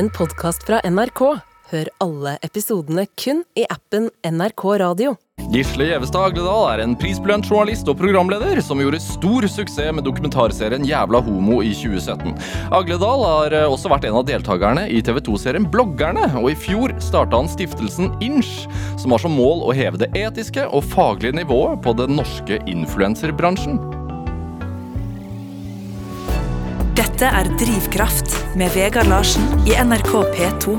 en podkast fra NRK. Hør alle episodene kun i appen NRK Radio. Gisle Gjevestad Agledal er en prisbelønt journalist og programleder som gjorde stor suksess med dokumentarserien Jævla homo i 2017. Agledal har eh, også vært en av deltakerne i TV 2-serien Bloggerne, og i fjor starta han stiftelsen Inch, som har som mål å heve det etiske og faglige nivået på den norske influenserbransjen. Dette er Drivkraft med Vegard Larsen i NRK P2.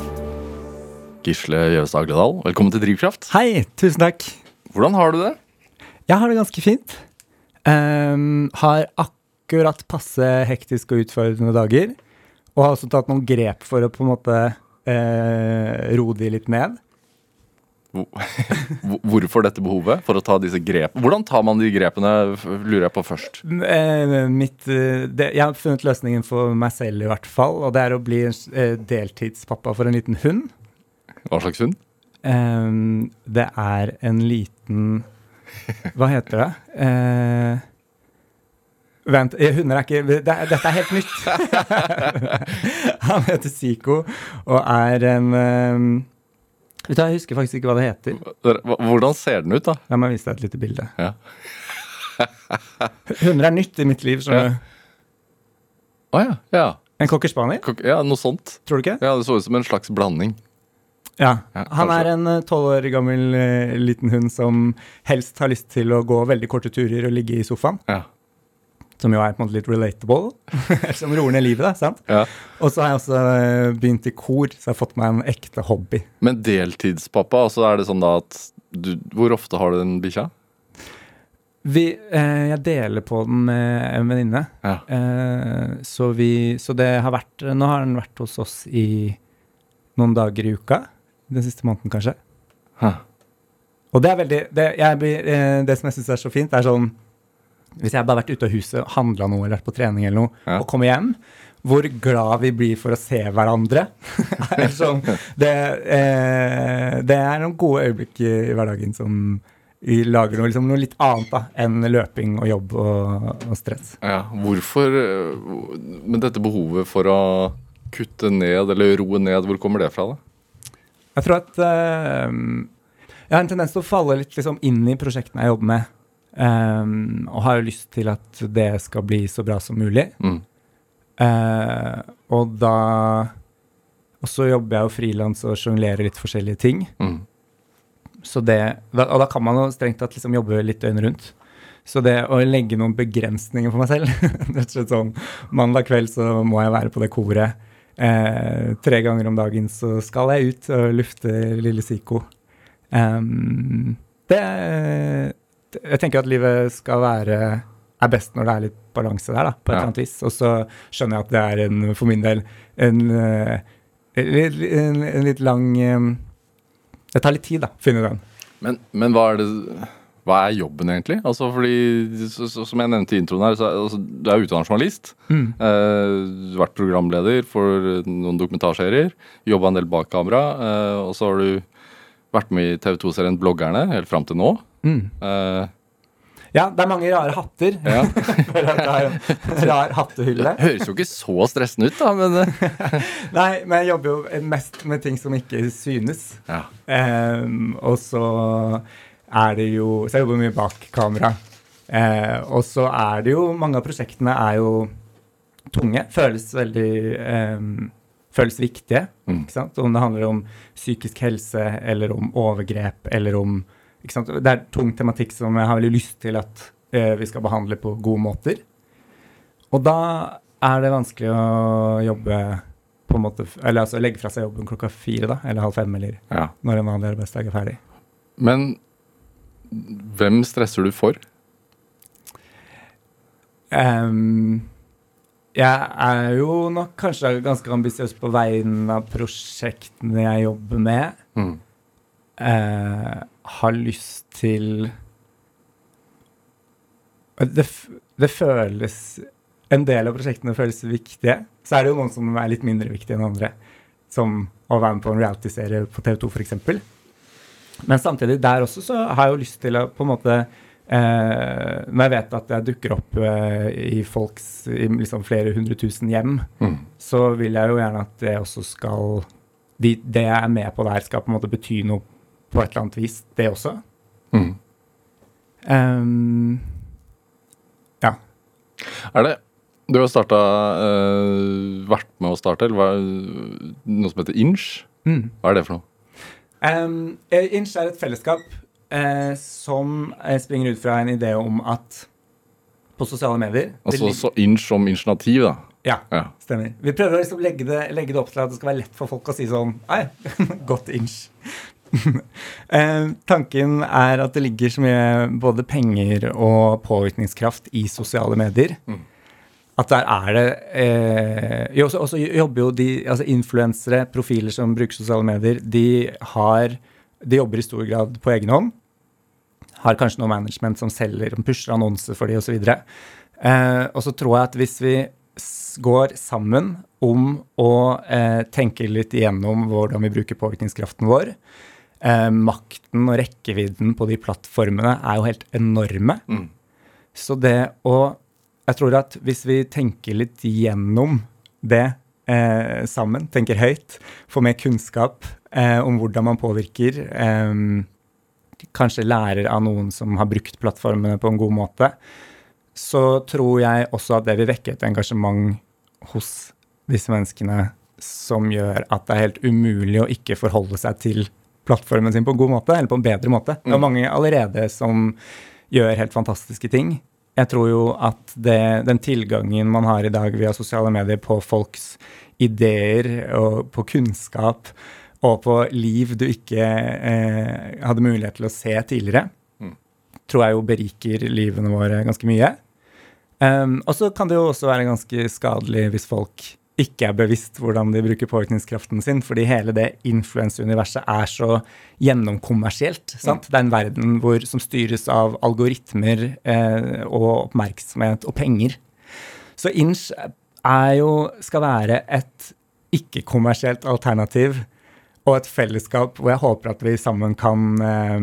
Gisle Gjevestad Agledal, velkommen til Drivkraft. Hei, tusen takk. Hvordan har du det? Jeg har det ganske fint. Um, har akkurat passe hektiske og utfordrende dager. Og har også tatt noen grep for å på en måte uh, roe de litt ned. Hvor- hvor- Hvorfor dette behovet for å ta disse grep? Hvordan tar man de grepene, lurer jeg på først. Eh, mitt, eh, det, jeg har funnet løsningen for meg selv, i hvert fall. Og det er å bli eh, deltidspappa for en liten hund. Hva slags hund? Det er en liten Hva heter det? Eh, vent, hunder er ikke det, er- Dette er helt nytt. Han heter Zico og er en Vet du, Jeg husker faktisk ikke hva det heter. Hvordan ser den ut, da? La meg vise deg et lite bilde. Ja. Hunder er nytt i mitt liv. Å Ja. Oh, ja. ja. En cocker spaniel, Kok- Ja, noe sånt. tror du ikke? Ja, Det så ut som en slags blanding. Ja. Ja, Han er en tolv år gammel eh, liten hund som helst har lyst til å gå veldig korte turer og ligge i sofaen. Ja. Som jo er på en måte litt relatable. som roer ned livet, da. sant? ja. Og så har jeg også eh, begynt i kor, så jeg har fått meg en ekte hobby. Men deltidspappa, altså er det sånn da at du Hvor ofte har du den bikkja? Vi, eh, jeg deler på den med en venninne. Ja. Eh, så, vi, så det har vært Nå har den vært hos oss i noen dager i uka. Den siste måneden, kanskje. Hæ. Og det er veldig Det, jeg, eh, det som jeg syns er så fint, er sånn Hvis jeg bare har vært ute av huset, handla noe eller vært på trening eller noe, Ja. og kommer hjem, hvor glad vi blir for å se hverandre. er sånn, det, eh, det er noen gode øyeblikk i, hverdagen som vi lager noe, liksom, noe litt annet da, enn løping og jobb og, og stress. Ja, Hvorfor øh, Men dette behovet for å kutte ned eller roe ned, hvor kommer det fra? da? Jeg tror at eh, jeg har en tendens til å falle litt liksom, inn i prosjektene jeg jobber med. Um, og har jo lyst til at det skal bli så bra som mulig. Mm. Uh, og da Og så jobber jeg jo frilans og sjonglerer litt forskjellige ting. Mm. Så det, da, og da kan man jo strengt tatt liksom jobbe litt døgnet rundt. Så det å legge noen begrensninger for meg selv Rett og slett sånn Mandag kveld så må jeg være på det koret. Eh, tre ganger om dagen så skal jeg ut og lufte lille Siko. Um, det Jeg tenker at livet skal være er best når det er litt balanse der, da, på et Ja. eller annet vis. Og så skjønner jeg at det er en, for min del en, eh, en, en, litt lang eh, Det tar litt tid, da, å finne den. Men, men hva er det hva er jobben egentlig? Altså fordi, så, så, Som jeg nevnte i introen her, så altså, du er utdannet journalist. Mm. Eh, vært programleder for noen dokumentarserier. Jobba en del bak kamera. eh, og så har du vært med i TV 2-serien Bloggerne helt fram til nå. Mm. Uh, Ja, det er mange rare hatter. ja. Rar hattehylle. Høres jo ikke så stressende ut, da, men eh, Nei, men jeg jobber jo mest med ting som ikke synes. ja. Um, og så er det jo Så jeg jobber mye bak kamera. Uh, og så er det jo Mange av prosjektene er jo tunge. Føles veldig um, Føles viktige. Mm. Ikke sant? Om det handler om psykisk helse, eller om overgrep, eller om? Det er tung tematikk som jeg har veldig lyst til at eh, vi skal behandle på gode måter. Og da er det vanskelig å jobbe på en måte Eller altså legge fra seg jobben klokka fire, da. Eller halv fem, eller ja. når en vanlig arbeidsdag er ferdig. Men hvem stresser du for? Um, jeg er jo nok kanskje ganske ambisiøs på vegne av prosjektene jeg jobber med. Mm. Eh, har lyst til det, det føles En del av prosjektene føles viktige. Så er det jo noen som er litt mindre viktige enn andre. Som å være med på en reality-serie på TV2 f.eks. Men samtidig, der også så har jeg jo lyst til å på en måte eh, Når jeg vet at jeg dukker opp eh, i folks i liksom flere hundre tusen hjem, Mm. så vil jeg jo gjerne at det også skal de, Det jeg er med på der, skal på en måte bety noe på et eller annet vis, det også. Mm. Um, ja. Er det Du har starta Vært med å starte, eller hva, noe som heter Inch? Mm. Hva er det for noe? Um, Inch er et fellesskap uh, som eh, springer ut fra en idé om at på sosiale medier Altså så Inch som initiativ, da. Ja, Ja. stemmer. Vi prøver å liksom legge, det, legge det opp til at det skal være lett for folk å si sånn Nei, godt inch. eh, tanken er at det ligger så mye både penger og påvirkningskraft i sosiale medier. Mm. At der er det eh, jo, også, også jobber jo de altså influensere, profiler som bruker sosiale medier, de har De jobber i stor grad på egen hånd. Har kanskje noe management som selger, som pusher annonser for de osv. Eh, og så tror jeg at hvis vi går sammen om å eh, tenke litt igjennom hvordan vi bruker påvirkningskraften vår eh, Makten og rekkevidden på de plattformene er jo helt enorme. Mm. Så det å Jeg tror at hvis vi tenker litt gjennom det eh, sammen, tenker høyt, får mer kunnskap eh, om hvordan man påvirker, eh, kanskje lærer av noen som har brukt plattformene på en god måte, så tror jeg også at det vil vekke et engasjement hos disse menneskene som gjør at det er helt umulig å ikke forholde seg til plattformen sin på en god måte, eller på en bedre måte. Det er mange allerede som gjør helt fantastiske ting. Jeg tror jo at det, den tilgangen man har i dag via sosiale medier på folks ideer og på kunnskap og på liv du ikke eh, hadde mulighet til å se tidligere, Mm. tror jeg jo beriker livene våre ganske mye. Um, og så kan det jo også være ganske skadelig hvis folk ikke er bevisst hvordan de bruker påvirkningskraften sin, fordi hele det influenseuniverset er så gjennomkommersielt. sant? Det er en verden hvor, som styres av algoritmer eh, og oppmerksomhet og penger. Så Inch er jo, skal være et ikke-kommersielt alternativ og et fellesskap hvor jeg håper at vi sammen kan eh,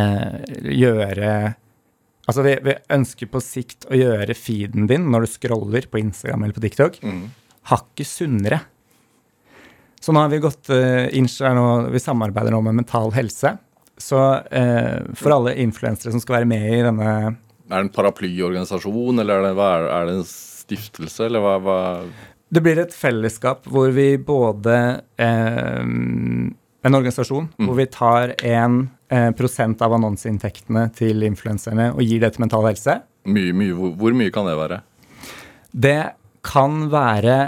eh, gjøre Altså, vi, vi ønsker på sikt å gjøre feeden din når du scroller på Instagram eller på TikTok, Mm. hakket sunnere. Så nå har vi gått uh, nå, Vi samarbeider nå med Mental Helse. Så uh, for alle influensere som skal være med i denne Er det en paraplyorganisasjon, eller er det, hva er, er det en stiftelse, eller hva, hva Det blir et fellesskap hvor vi både uh, En organisasjon Mm. hvor vi tar en prosent av annonseinntektene til influenserne og gir det til Mental Helse. Mye, mye, hvor, hvor mye kan det være? Det kan være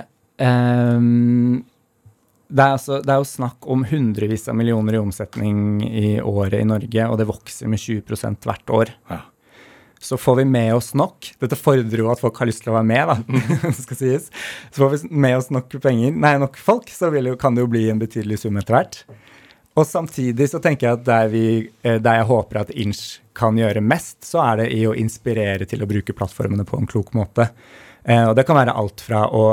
um, det, er altså, det er jo snakk om hundrevis av millioner i omsetning i året i Norge, og det vokser med 20% hvert år. Ja. Så får vi med oss nok Dette fordrer jo at folk har lyst til å være med, da. skal sies. Så får vi med oss nok penger, nei, nok folk, så vil jo, kan det jo bli en betydelig sum etter hvert. Og samtidig så tenker jeg at der, vi, eh, der jeg håper at Inch kan gjøre mest, så er det i å inspirere til å bruke plattformene på en klok måte. Eh, og det kan være alt fra å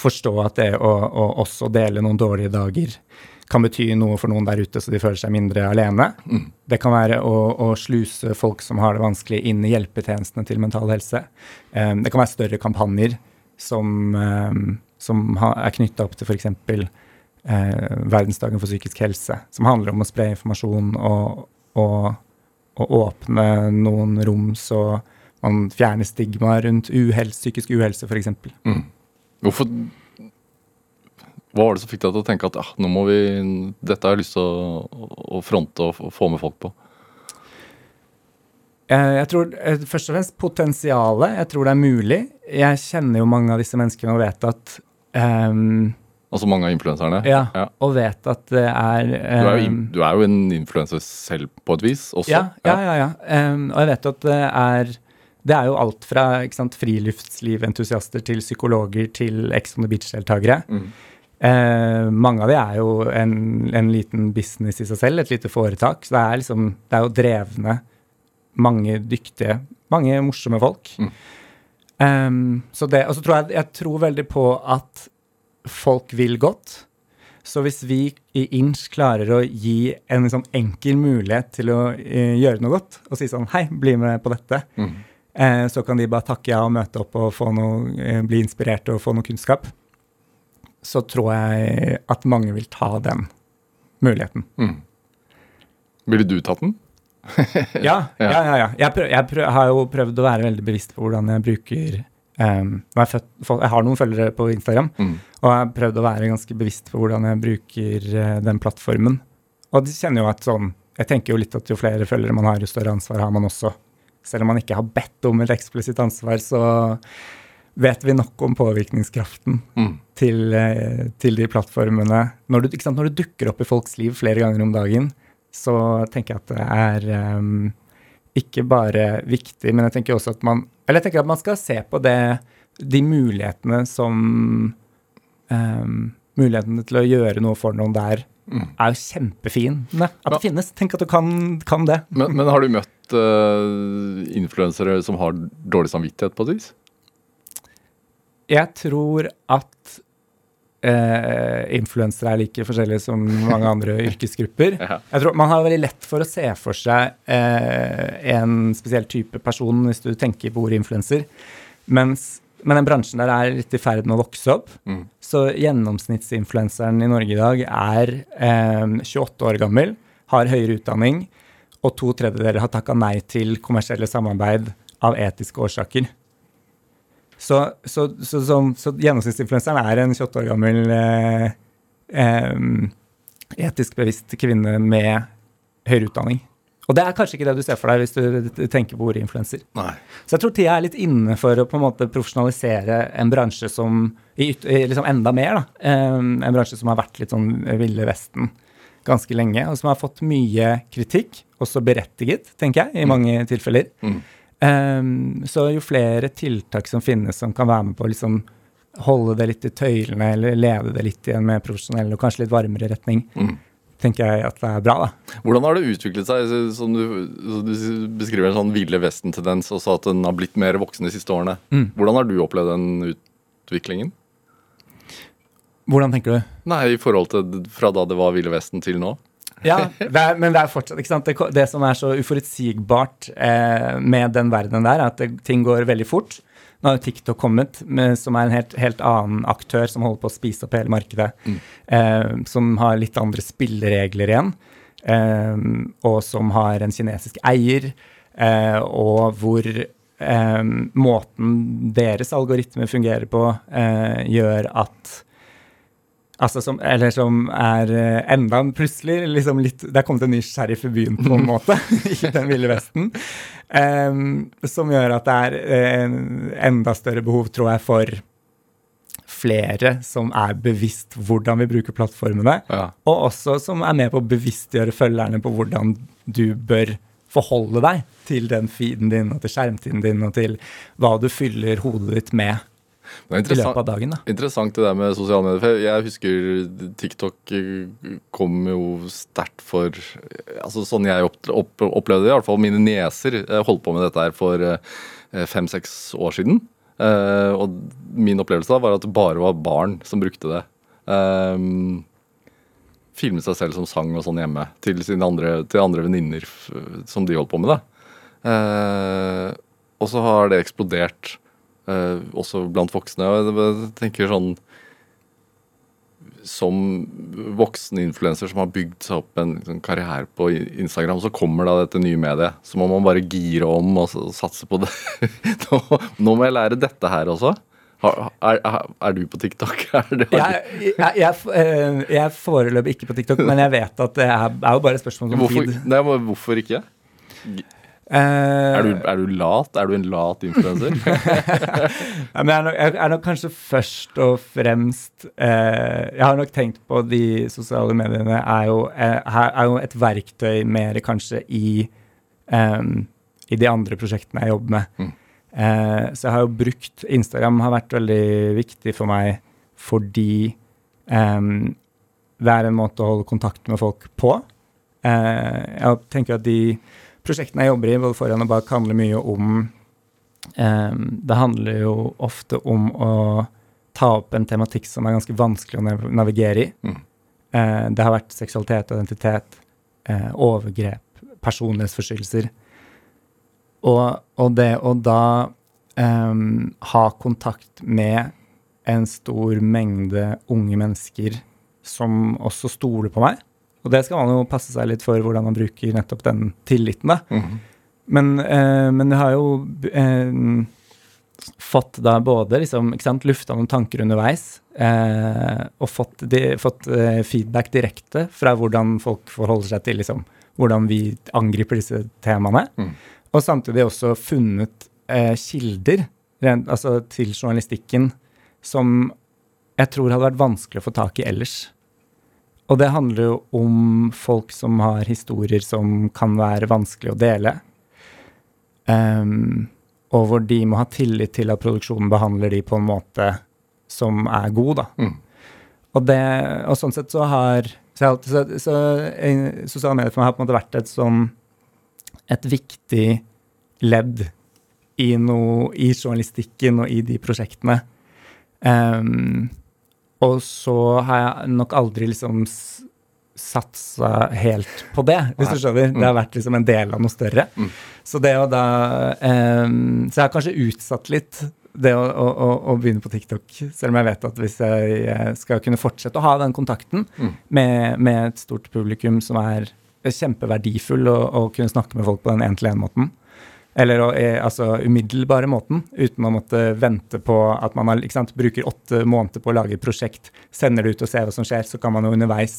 forstå at det å, å også dele noen dårlige dager kan bety noe for noen der ute, så de føler seg mindre alene. Det kan være å, å sluse folk som har det vanskelig, inn i hjelpetjenestene til Mental Helse. Eh, det kan være større kampanjer som, som er knytta opp til f.eks. Eh, verdensdagen for psykisk helse, som handler om å spre informasjon og, og, og åpne noen rom så man fjerner stigma rundt uhelse, psykisk uhelse, f.eks. Mm. Hvorfor Hva var det som fikk deg til å tenke at ja, nå må vi, dette har jeg lyst til å, å fronte og f- få med folk på? Eh, Jeg tror eh, først og fremst potensialet. Jeg tror det er mulig. Jeg kjenner jo mange av disse menneskene og vet at ehm, Altså mange av influenserne? Ja, Ja. og vet at det er Du er, jo, du er jo en influenser selv på et vis også. Ja, ja, ja. ja. Um, og jeg vet at det er det er jo alt fra sant, friluftsliventusiaster til psykologer til Ex on the Beach-deltakere. Mm. Eh, mange av de er jo en, en liten business i seg selv, et lite foretak. Så det er liksom Det er jo drevne, mange dyktige, mange morsomme folk. Mm. Um, så det, og så tror jeg, jeg tror veldig på at folk vil godt. Så hvis vi i Inch klarer å gi en sånn enkel mulighet til å eh, gjøre noe godt, og si sånn hei, bli med på dette, Mm. eh, så kan de bare takke ja og møte opp og få noe, eh, bli inspirert og få noe kunnskap, så tror jeg at mange vil ta den muligheten. Mm. Ville du tatt den? Ja, ja, ja. ja. Jeg, prøv, jeg prøv, har jo prøvd å være veldig bevisst på hvordan jeg bruker um, jeg, født, jeg har noen følgere på Instagram, Mm. og jeg har prøvd å være ganske bevisst på hvordan jeg bruker uh, den plattformen. Og de kjenner jo at sånn Jeg tenker jo litt at jo flere følgere man har, jo større ansvar har man også. Selv om man ikke har bedt om et eksplisitt ansvar, så vet vi nok om påvirkningskraften Mm. til, uh, til de plattformene. Når du, sant, når du dukker opp i folks liv flere ganger om dagen, så tenker jeg at det er um, ikke bare viktig, men jeg tenker også at man Eller jeg tenker at man skal se på det, de mulighetene som um, Mulighetene til å gjøre noe for noen der Mm. er jo kjempefine. At Ja. det finnes. Tenk at du kan, kan det. Men, men har du møtt uh, influensere som har dårlig samvittighet på et vis? Jeg tror at eh, influensere er like forskjellige som mange andre yrkesgrupper. Jeg tror Man har veldig lett for å se for seg eh, en spesiell type person hvis du tenker på ordet influenser. Mens, men den bransjen der er litt i ferd med å vokse opp. Mm. Så gjennomsnittsinfluenseren i Norge i dag er eh, 28 år gammel, har høyere utdanning, og to tredjedeler har takka nei til kommersielle samarbeid av etiske årsaker. Så, så, så, så, så gjennomsnittsinfluenseren er en 28 år gammel eh, eh, etisk bevisst kvinne med høyere utdanning. Og det er kanskje ikke det du ser for deg hvis du tenker på ordet influenser. Så jeg tror tida er litt inne for å på en måte profesjonalisere en bransje som i, liksom enda mer, da. Em, en bransje som har vært litt sånn Ville Vesten ganske lenge, og som har fått mye kritikk, også berettiget, tenker jeg, i mange tilfeller. Mm. Em, så jo flere tiltak som finnes som kan være med på å liksom holde det litt i tøylene, eller leve det litt i en mer profesjonell og kanskje litt varmere retning, Mm. tenker jeg at det er bra, da. Hvordan har det utviklet seg? Som du, som du beskriver en sånn Ville Vesten-tendens, og sa at den har blitt mer voksen de siste årene. Mm. Hvordan har du opplevd den utviklingen? Hvordan tenker du? Nei, i forhold til fra da det var Ville Vesten til nå? Ja, det er, men det er fortsatt ikke sant? Det, det som er så uforutsigbart eh, med den verdenen der, er at det, ting går veldig fort. Nå har jo TikTok kommet, med, som er en helt, helt annen aktør som holder på å spise opp hele markedet. Eh, som har litt andre spilleregler igjen. Eh, og som har en kinesisk eier. Eh, og hvor eh, måten deres algoritmer fungerer på, eh, gjør at Altså som, eller som er eh, enda plutselig liksom litt Det er kommet en ny sheriff i byen, på en måte, i den ville vesten. Um, som gjør at det er en enda større behov, tror jeg, for flere som er bevisst hvordan vi bruker plattformene, Ja. og også som er med på å bevisstgjøre følgerne på hvordan du bør forholde deg til den feeden din og til skjermtiden din og til hva du fyller hodet ditt med i løpet av dagen. da. interessant det der med sosiale medier. For jeg husker TikTok eh, kom jo sterkt for altså Sånn jeg opp, opp, opplevde det, i hvert fall mine nieser eh, holdt på med dette her for eh, fem-seks år siden. Eh, og min opplevelse da var at det bare var barn som brukte det. Um, filmet seg selv som sang og sånn hjemme til sine andre, til andre venninner som de holdt på med. det. Eh, og så har det eksplodert eh, også blant voksne. Jeg tenker sånn Som voksen influenser som har bygd seg opp en sånn karriere på Instagram, så kommer da dette nye mediet. Så må man bare gire om og, og satse på det. nå, nå må jeg lære dette her også. Har, er, er, er du på TikTok? Er det, Jeg, jeg, jeg, eh, jeg er foreløpig ikke på TikTok, men jeg vet at det er, jo bare et spørsmål om hvorfor, tid. nei, hvorfor ikke? Eh, Er du, er du lat? Er du en lat influenser? jeg, jeg er nok kanskje først og fremst eh, Jeg har nok tenkt på de sosiale mediene er jo, eh, er jo et verktøy mer kanskje i, em, i de andre prosjektene jeg jobber med. Mm. Eh, så jeg har jo brukt Instagram har vært veldig viktig for meg fordi em, det er en måte å holde kontakt med folk på. Eh, jeg tenker at de prosjektene jeg jobber i, både foran og bak, handler mye om em, Det handler jo ofte om å ta opp en tematikk som er ganske vanskelig å navigere i. Mm. Eh, det har vært seksualitet, identitet, eh, overgrep, personlighetsforstyrrelser. Og, og det å da eh, ha kontakt med en stor mengde unge mennesker som også stoler på meg, og det skal man jo passe seg litt for hvordan man bruker nettopp den tilliten, da. Mhm. Men, eh, men jeg har jo eh, fått da både liksom, ikke sant, lufta noen tanker underveis, eh, og fått, de, fått eh, feedback direkte fra hvordan folk forholder seg til liksom, hvordan vi angriper disse temaene. Mm. Og samtidig også funnet eh, kilder rent, altså, til journalistikken som jeg tror hadde vært vanskelig å få tak i ellers. Og det handler jo om folk som har historier som kan være vanskelig å dele. Um, og hvor de må ha tillit til at produksjonen behandler de på en måte som er god, da. Mm. Og, det, og sånn sett så har Så, så, så sosiale medier for meg har på en måte vært et sånn Et viktig ledd i noe I journalistikken og i de prosjektene. Ehm, og så har jeg nok aldri liksom satsa helt på det, hvis du skjønner. Det har vært liksom en del av noe større. Mm. Så det å da ehm, Så jeg har kanskje utsatt litt det å, å, å, begynne på TikTok, selv om jeg vet at hvis jeg eh, skal kunne fortsette å ha den kontakten Mm. med, med et stort publikum som er kjempeverdifull, og, og kunne snakke med folk på den én-til-én-måten, eller eh, altså umiddelbare måten, uten å måtte vente på at man har, sant, bruker åtte måneder på å lage et prosjekt, sender det ut og ser hva som skjer, så kan man jo underveis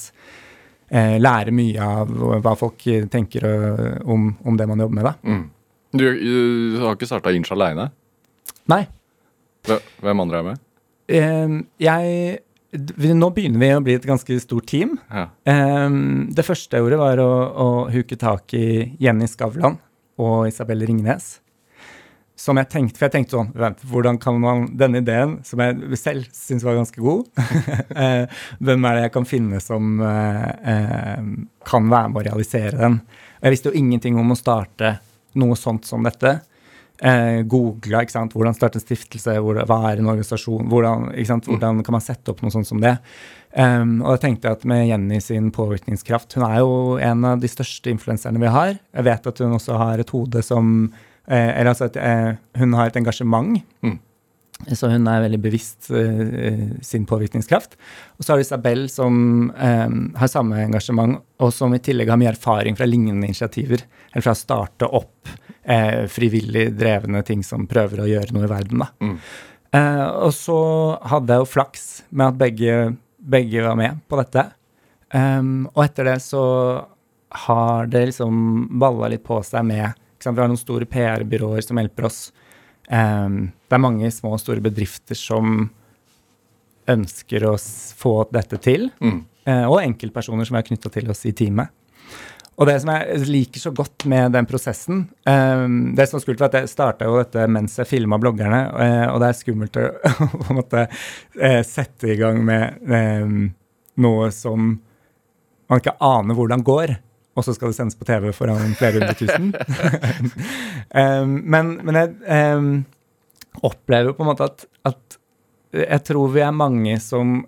eh, lære mye av hva folk tenker eh, om, om det man jobber med. Da. Mm. Du, du har ikke starta Inch aleine? Nei, Hvem andre er med? eh, jeg Nå begynner vi å bli et ganske stort team. Ja. Um, det første jeg gjorde, var å, å huke tak i Jenny Skavlan og Isabel Ringnes. Som jeg tenkte, For jeg tenkte sånn Vent, hvordan kan man Denne ideen, som jeg selv syns var ganske god eh, Hvem er det jeg kan finne som eh, eh, kan være med å realisere den? Jeg visste jo ingenting om å starte noe sånt som dette. Eh, Googla ikke sant, hvordan starte en stiftelse, hvor, hva er en organisasjon, hvordan, ikke sant, hvordan kan man sette opp noe sånt som det. Um, og da tenkte jeg at med Jenny sin påvirkningskraft Hun er jo en av de største influenserne vi har. Jeg vet at hun også har et hode som eh, Eller altså at eh, hun har et engasjement. Mm. Så hun er veldig bevisst uh, sin påvirkningskraft. Og så har du Isabel som um, har samme engasjement, og som i tillegg har mye erfaring fra lignende initiativer. Eller fra å starte opp uh, frivillig drevne ting som prøver å gjøre noe i verden. Da. Mm. Uh, og så hadde jeg jo flaks med at begge, begge var med på dette. Um, og etter det så har det liksom balla litt på seg med? Vi har noen store PR-byråer som hjelper oss. Det er mange små og store bedrifter som ønsker å få dette til. Mm. Eh, og enkeltpersoner som er knytta til oss i teamet. Og det som jeg liker så godt med den prosessen um, Det som er skummelt, var at jeg starta jo dette mens jeg filma bloggerne, eh, og det er skummelt å på en måte sette i gang med um, noe som man ikke aner hvordan går, og så skal det sendes på TV foran flere hundre tusen. Men, men jeg um, opplever på en måte at, at jeg tror vi er mange som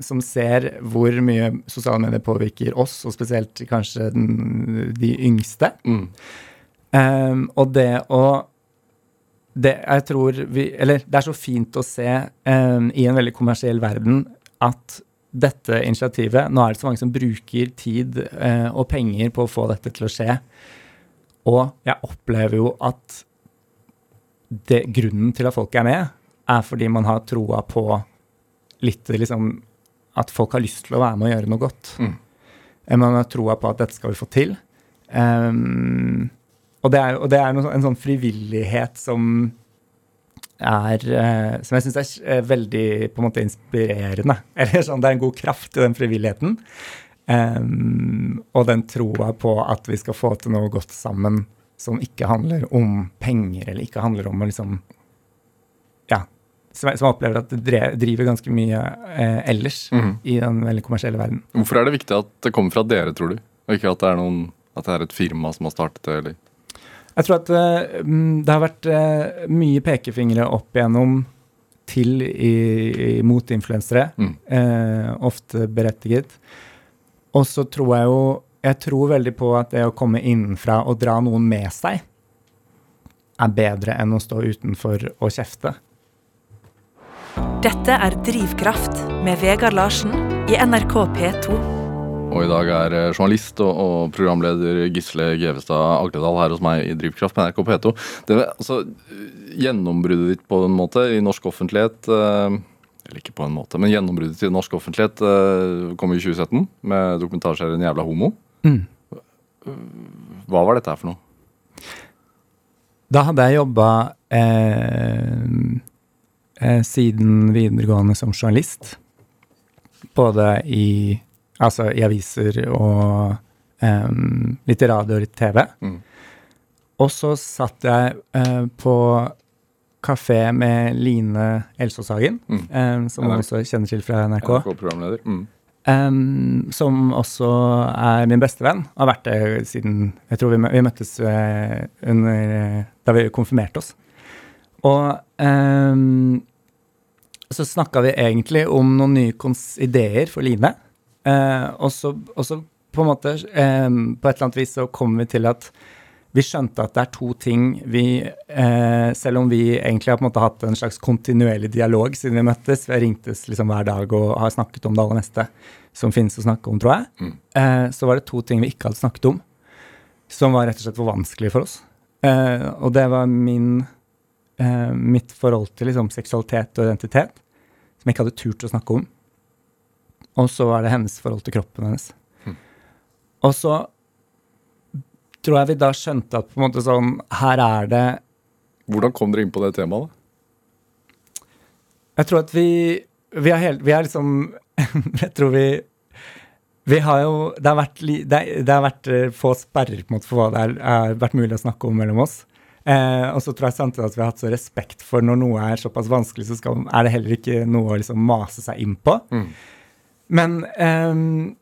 som ser hvor mye sosiale medier påvirker oss, og spesielt kanskje den, de yngste. Mm. Um, og det å det, Jeg tror vi Eller det er så fint å se i en veldig kommersiell verden at dette initiativet Nå er det så mange som bruker tid eh, og penger på å få dette til å skje. Og jeg opplever jo at det, grunnen til at folk er med, er fordi man har troa på litt liksom At folk har lyst til å være med og gjøre noe godt. Mm. Eh, Man har troa på at dette skal vi få til. Um, og det er, og det er noe, en sånn frivillighet som er eh, Som jeg syns er eh, veldig på en måte inspirerende. Eller sånn, Det er en god kraft i den frivilligheten. Um, og den troa på at vi skal få til noe godt sammen som ikke handler om penger, eller ikke handler om å liksom Ja. Som jeg, som jeg opplever at det driver ganske mye eh, ellers mm. i den veldig kommersielle verden. Hvorfor er det viktig at det kommer fra dere, tror du? Og ikke at det er, noen, at det er et firma som har startet det? eller? Jeg tror at eh, mm, det har vært eh, mye pekefingre opp igjennom til i, i, mot influensere, Mm. eh, ofte berettiget. Og så tror jeg jo Jeg tror veldig på at det å komme innenfra og dra noen med seg, er bedre enn å stå utenfor og kjefte. Dette er Drivkraft med Vegard Larsen i NRK P2. Og i dag er eh, journalist og, og programleder Gisle Gevestad Agledal her hos meg i Drivkraft på NRK P2. Det, altså, gjennombruddet ditt på en måte i norsk offentlighet eh, Eller ikke på en måte, men gjennombruddet til norsk offentlighet eh, kom i 2017 med dokumentarserien 'Jævla homo'. Mm. Hva var dette her for noe? Da hadde jeg jobba eh, eh, siden videregående som journalist. Både i, altså i aviser og um, litt radio og litt TV. Mm. Og så satt jeg uh, på kafé med Line Elsåshagen, Mm. um, som man også kjenner til fra NRK. NRK-programleder. Mm. Um, som også er min bestevenn. Har vært det siden Jeg tror vi, vi møttes uh, under, eh, da vi konfirmerte oss. Og um, så snakka vi egentlig om noen nye ideer for Line. Eh, og, så, på en måte eh, På et eller annet vis så kom vi til at vi skjønte at det er to ting vi eh, Selv om vi egentlig har på en måte hatt en slags kontinuerlig dialog siden vi møttes, vi har ringtes liksom hver dag og har snakket om det aller neste som finnes å snakke om, tror jeg, Mm. eh, så var det to ting vi ikke hadde snakket om, som var rett og slett for vanskelig for oss. Eh, og det var min eh, mitt forhold til liksom, seksualitet og identitet, som jeg ikke hadde turt å snakke om. Og så var det hennes forhold til kroppen hennes. Mm. Og så tror jeg vi da skjønte at på en måte sånn Her er det Hvordan kom dere inn på det temaet? da? Jeg tror at vi Vi er, helt, vi er liksom Jeg tror vi Vi har jo Det har vært, det, er- det har vært eh, få sperrer på en måte for hva det er, er vært mulig å snakke om mellom oss. Eh, og så tror jeg samtidig at vi har hatt så respekt for når noe er såpass vanskelig, så skal, er det heller ikke noe å liksom mase seg inn på. Mm. Men ehm,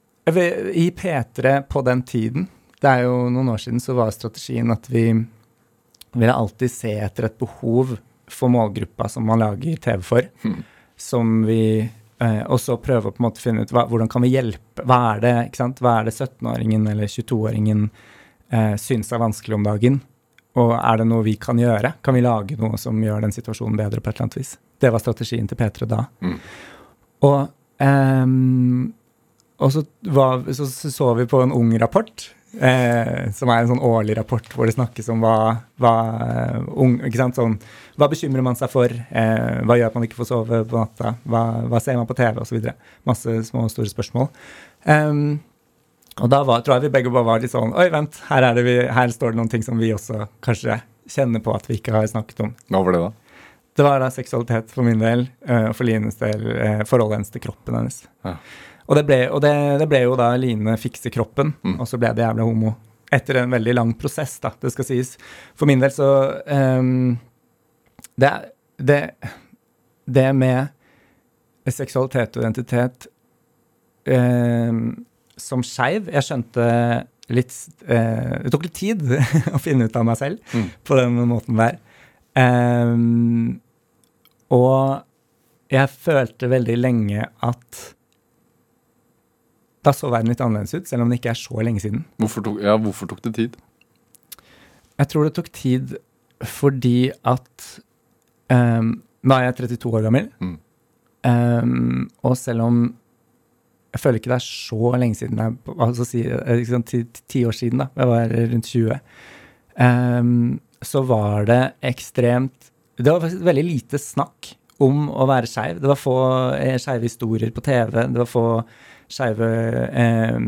i P3 på den tiden, det er jo noen år siden, så var strategien at vi ville alltid se etter et behov for målgruppa som man lager TV for, mm. som vi eh, Og så prøve å på en måte finne ut hva, hvordan kan vi hjelpe Hva er det ikke sant? Hva er det 17-åringen eller 22-åringen eh, syns er vanskelig om dagen? Og er det noe vi kan gjøre? Kan vi lage noe som gjør den situasjonen bedre på et eller annet vis? Det var strategien til P3 da. Mm. Og, ehm, og så, var, så så vi på en ung rapport, eh, som er en sånn årlig rapport hvor det snakkes om hva, hva, eh, ung, ikke sant? Sånn, hva bekymrer man seg for, eh, hva gjør at man ikke får sove på natta, hva, hva ser man på TV osv. Masse små og store spørsmål. Um, og da var, tror jeg vi begge bare var litt sånn Oi, vent, her, er vi, her står det noen ting som vi også kanskje kjenner på at vi ikke har snakket om. Hva var det, da? Det var da seksualitet for min del, eh, og for Lines del eh, forholdet hennes til kroppen hennes. Ja. Og, det ble, og det, det ble jo da Line fikse kroppen, Mm. og så ble det jævla homo. Etter en veldig lang prosess, da, det skal sies. For min del så um, det, det, det med seksualitet og identitet um, som skeiv Jeg skjønte litt uh, Det tok litt tid å finne ut av meg selv Mm. på den måten der. Ehm, og jeg følte veldig lenge at da så verden litt annerledes ut, selv om det ikke er så lenge siden. Hvorfor tok, ja, hvorfor tok det tid? Jeg tror det tok tid fordi at um, Nå er jeg 32 år gammel, Mm. um, og selv om jeg føler ikke det er så lenge siden, jeg, altså si, liksom, ti, ti år siden, da, jeg var rundt 20, um, så var det ekstremt Det var faktisk veldig lite snakk om å være skeiv. Det var få eh, skeive historier på TV, det var få skeive eh,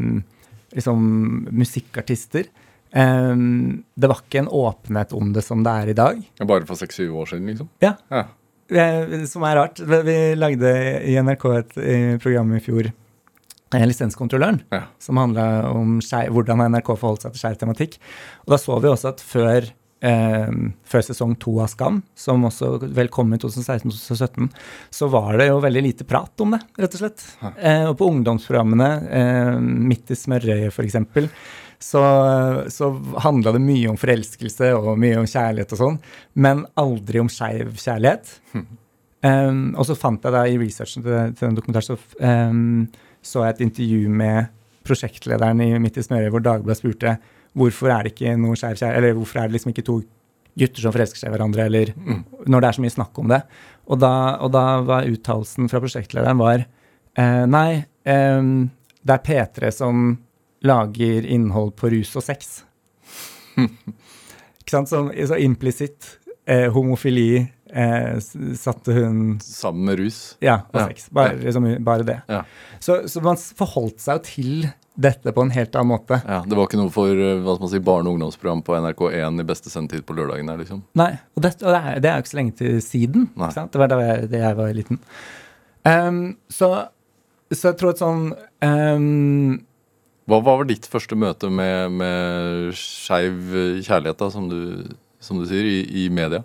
liksom, musikkartister. Ehm, det var ikke en åpenhet om det som det er i dag. Ja, Bare for seks-syv år siden, liksom? Ja. Ja. Eh, Som er rart. Vi lagde i NRK et eh, program i fjor, eh, Lisenskontrolløren, Ja. som handla om skei- hvordan NRK forholdt seg til skeiv tematikk. Og da så vi også at før, eh, før sesong to av Skam, som også vel kom i 2016-2017, så var det jo veldig lite prat om det, rett og slett. Eh, og på ungdomsprogrammene, eh, Midt i smørøyet f.eks., så, så handla det mye om forelskelse og mye om kjærlighet og sånn, men aldri om skeiv kjærlighet. Um, og så fant jeg da i researchen til, til den dokumentaren, så um, så jeg et intervju med prosjektlederen i Midt i smøret, hvor Dagbladet spurte hvorfor er det ikke noe skeiv kjærlighet, eller hvorfor er det liksom ikke to gutter som forelsker seg i hverandre, eller Mm. når det er så mye snakk om det. Og da, og da var uttalelsen fra prosjektlederen var eh, nei, eh, det er P3 som lager innhold på rus og sex. Ikke sant? Så, så implisitt eh, homofili eh, s- satte hun Sammen med rus. Ja, og Ja, sex. Bare, liksom, bare det. Ja. Så, så man forholdt seg jo til dette på en helt annen måte. Ja, Det var ikke noe for eh, hva skal man si, barne- og ungdomsprogram på NRK1 i beste sendetid på lørdagen. der, liksom. Nei, og det, og det, er, det er jo ikke så lenge til siden. Det var da jeg, da jeg var liten. Um, så, så jeg tror at sånn ehm, Hva var ditt første møte med, med skeiv kjærlighet, da, som du, som du sier, i, i media?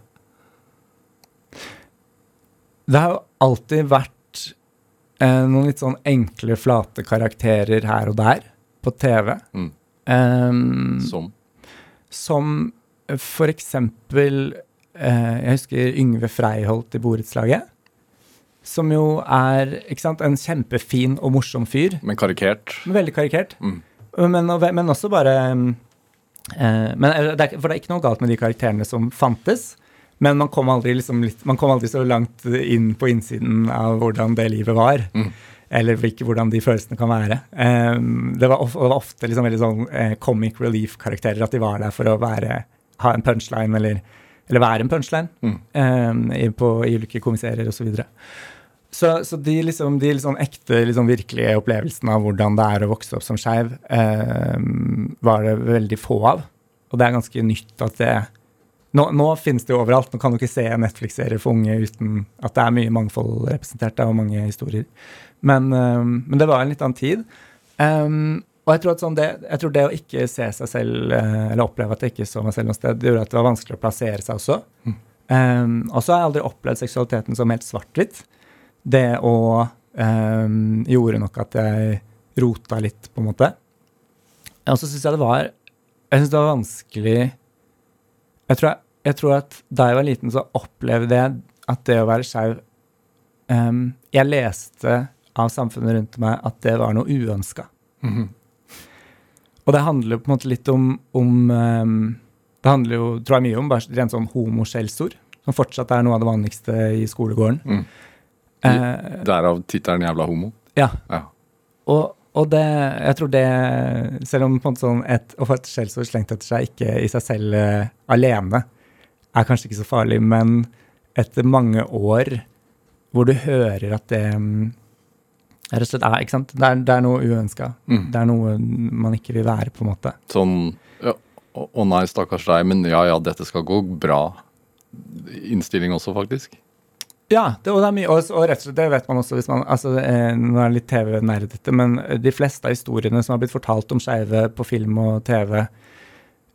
Det har jo alltid vært eh, noen litt sånn enkle, flate karakterer her og der på TV. Mm. Um, Som? Som eh, for eksempel eh, Jeg husker Yngve Freiholt i Borettslaget. Som jo er ikke sant, en kjempefin og morsom fyr. Men karikert? Men veldig karikert. Mm. Men, men også bare eh, men For det er ikke noe galt med de karakterene som fantes. Men man kom aldri, liksom, man kom aldri så langt inn på innsiden av hvordan det livet var. Mm. Eller ikke hvordan de følelsene kan være. Um, det, var of, det var ofte liksom veldig sånn eh, comic relief-karakterer. At de var der for å være, ha en punchline, eller, eller være en punchline Mm. um, i, på, i ulike komiserier osv. Så, videre. så Så de liksom, de liksom ekte, liksom virkelige opplevelsene av hvordan det er å vokse opp som skeiv, eh, var det veldig få av. Og det er ganske nytt at det nå, nå finnes det jo overalt. Nå kan du ikke se Netflix-serie for unge uten at det er mye mangfold representert der, og mange historier. Men, um, men det var en litt annen tid. Um, og jeg tror, at sånn det, jeg tror det å ikke se seg selv, eh, eller oppleve at jeg ikke så meg selv noe sted, det gjorde at det var vanskelig å plassere seg også. Um, og så har jeg aldri opplevd seksualiteten som helt svart-hvitt. Det å gjorde nok at jeg rota litt, på en måte. Og så syns jeg det var Jeg syns det var vanskelig jeg tror, jeg tror at da jeg var liten, så opplevde jeg at det å være skeiv um, Jeg leste av samfunnet rundt meg at det var noe uønska. Mhm. Og det handler på en måte litt om, om um, Det handler jo, tror jeg, mye om bare rent sånn homoskjellsord, som fortsatt er noe av det vanligste i skolegården. Mm. Uh, Derav tittelen 'Jævla homo'. ja. Ja. Og, og det, jeg tror det Selv om på en måte sånn et, å få et skjellsord slengt etter seg ikke i seg selv uh, alene er kanskje ikke så farlig, men etter mange år hvor du hører at det mm, rett og slett er, ikke sant? Det er, det er noe uønska. Mm. Det er noe man ikke vil være, på en måte. Sånn ja, Å å nei, stakkars deg, men ja ja, dette skal gå bra. Innstilling også, faktisk. Ja, det, og, det er mye, og, og rett og slett, det vet man også hvis man altså, eh, Nå er det litt TV-nerdete, men de fleste av historiene som har blitt fortalt om skeive på film og TV,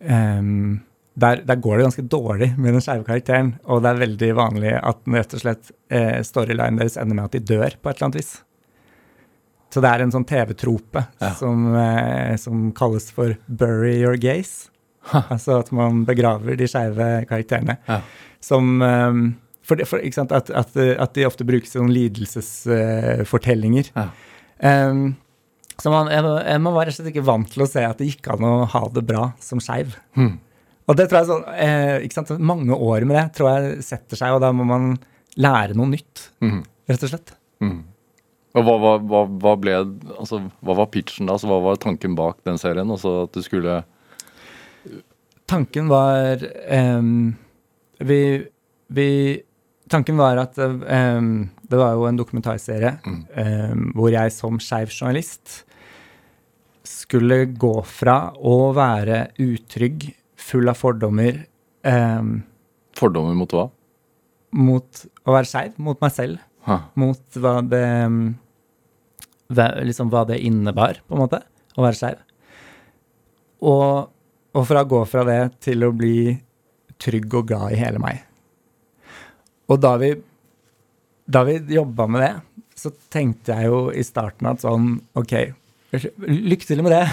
ehm, der, der går det ganske dårlig med den skeive karakteren. Og det er veldig vanlig at den rett og slett eh, storylinen deres ender med at de dør på et eller annet vis. Så det er en sånn TV-trope Ja. som, eh, som kalles for 'bury your gaze'. Altså at man begraver de skeive karakterene. Ja. Som eh, for, det, for ikke sant, at, at, at de ofte brukes som lidelsesfortellinger. Ja. Um, så man, jeg, jeg, man var rett og slett ikke vant til å se at det gikk an å ha det bra som skeiv. Hmm. Og det tror jeg sånn, eh, ikke sant, Mange år med det tror jeg setter seg, og da må man lære noe nytt, mm. rett og slett. Mm. Og hva, hva, hva, hva ble Altså, hva var pitchen da? Altså, hva var tanken bak den serien? Altså at du skulle Tanken var ehm, vi, vi Tanken var at ehm, det var jo en dokumentarserie Mm. ehm, hvor jeg som skeiv journalist skulle gå fra å være utrygg, full av fordommer, ehm, Fordommer mot hva? mot å være skeiv, mot meg selv, Ha. mot hva det liksom hva det innebar, på en måte, å være skeiv. Og, og fra å gå fra det til å bli trygg og glad i hele meg. Og da vi, da vi jobba med det, så tenkte jeg jo i starten at sånn Ok, lykke til med det.